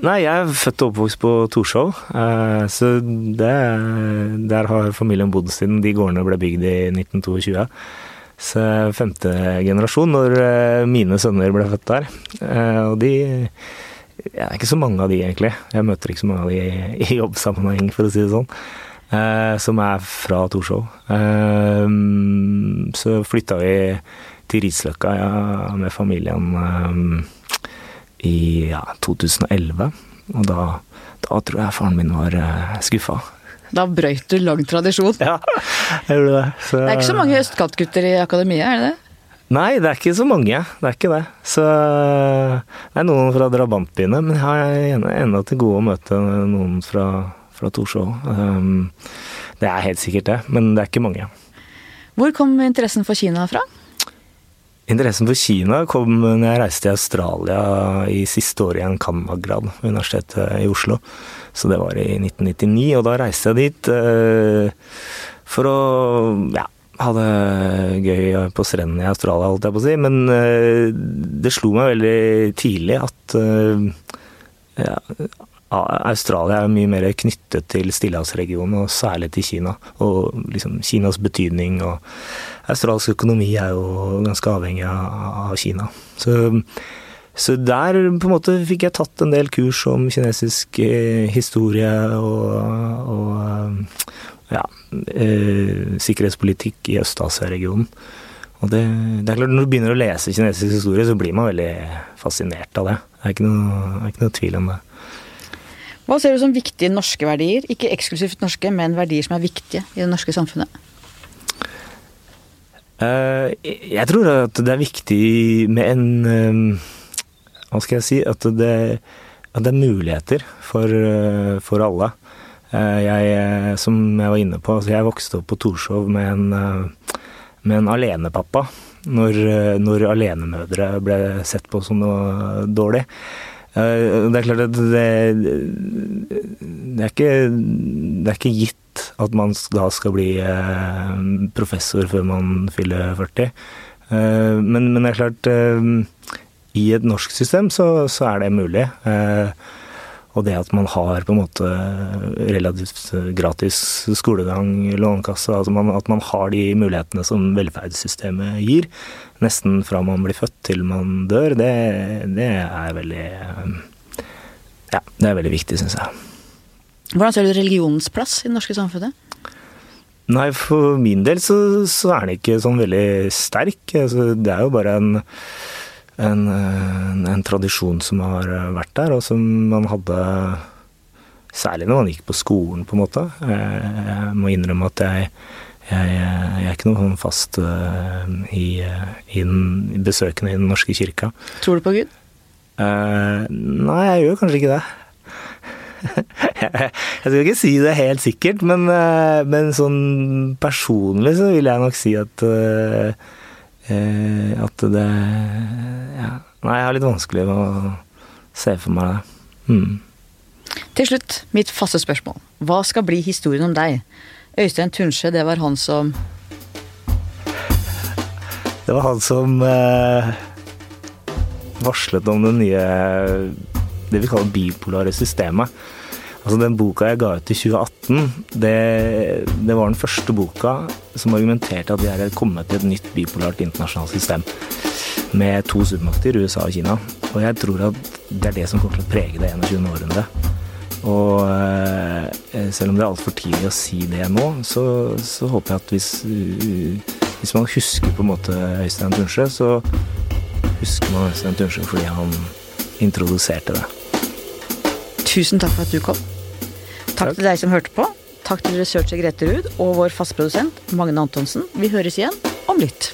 Nei, jeg er født og oppvokst på Torshov. Eh, så det, der har familien bodd siden de gårdene ble bygd i 1922. Så femte generasjon når eh, mine sønner ble født der. Og de det er ikke så mange av de, egentlig. Jeg møter ikke så mange av de i, jobbsammenheng, for å si det sånn. Eh, som er fra Torshov. Eh, så flytta vi til Risløkka ja, med familien eh, i ja, 2011. Og da, da, tror jeg faren min var eh, skuffa. Da brøyt du lang tradisjon. Ja, jeg gjorde det. Så, det er ikke så mange østkantgutter i akademiet, er det det? Nei, det er ikke så mange. Det er ikke det. Så det er noen fra drabantbyene, men jeg har ennå til gode å møte noen fra, fra Torshov. Um, det er helt sikkert det, men det er ikke mange. Hvor kom interessen for Kina fra? Interessen for Kina kom når jeg reiste til Australia i siste året i en cand.mag.-grad ved Universitetet i Oslo. Så det var i 1999, og da reiste jeg dit uh, for å ja, hadde gøy på strendene i Australia, holdt jeg på å si. Men uh, det slo meg veldig tidlig at uh, ja, Australia er mye mer knyttet til Stillehavsregionen, og særlig til Kina. Og liksom Kinas betydning. Og australsk økonomi er jo ganske avhengig av, Kina. Så, så, der på en måte fikk jeg tatt en del kurs om kinesisk eh, historie og, og ja, eh, sikkerhetspolitikk i Øst-Asia-regionen. Og det, det, er klart, Når du begynner å lese kinesisk historie, så blir man veldig fascinert av det. Det er ikke noe, er ikke noe tvil om det. Hva ser du som viktige norske verdier? Ikke eksklusivt norske, men verdier som er viktige i det norske samfunnet? Uh, jeg tror at det er viktig med en uh, Hva skal jeg si? At det, at det er muligheter for, uh, for alle. Eh, jeg, eh, som jeg var inne på, altså jeg vokste opp på Torshov med en, eh, med en alenepappa. Når, når alenemødre ble sett på som noe dårlig. Det er klart at det, det, er, ikke, det er ikke gitt at man da skal bli professor før man fyller 40. Men, men det er klart, i et norsk system så, så er det mulig. Og det at man har på en måte relativt gratis skolegang, lånekasse, altså man, at man har de mulighetene som velferdssystemet gir, nesten fra man blir født til man dør, det, det er veldig Ja, det er veldig viktig, syns jeg. Hvordan ser du religionens plass i det norske samfunnet? Nei, for min del så, så er den ikke sånn veldig sterk. Altså, det er jo bare en en, en, en, tradisjon som har eh, vært der, og som man hadde Særlig når man gikk på skolen, på en måte. Eh, jeg må innrømme at jeg, jeg, jeg er ikke noe sånn fast i, i, den, besøkende i Den norske kirka. Tror du på Gud? Uh, nei, jeg gjør kanskje ikke det. jeg skal ikke si det helt sikkert, men, men sånn personlig så vil jeg nok si at uh, eh, at det ja. Nei, jeg har litt vanskelig med å se for meg det. Mm. Til slutt, mitt faste spørsmål. Hva skal bli historien om deg? Øystein Tunsje, det var han som Det var han som eh, varslet om det nye Det vi kaller bipolare systemet. Altså Den boka jeg ga ut i 2018, det, det var den første boka som argumenterte at vi er kommet til et nytt bipolart internasjonalt system. Med to supermakter, USA og Kina. Og jeg tror at det er det som kommer til å prege det 21. århundret. Og eh, selv om det er altfor tidlig å si det nå, så, så håper jeg at hvis, hvis man husker på en måte Øystein Tunsjø, så husker man Øystein Tunsjø fordi han introduserte det. Tusen takk for at du kom. Takk, til deg som hørte på. Takk til researcher Grete Ruud og vår fastprodusent Magne Antonsen. Vi høres igjen om litt.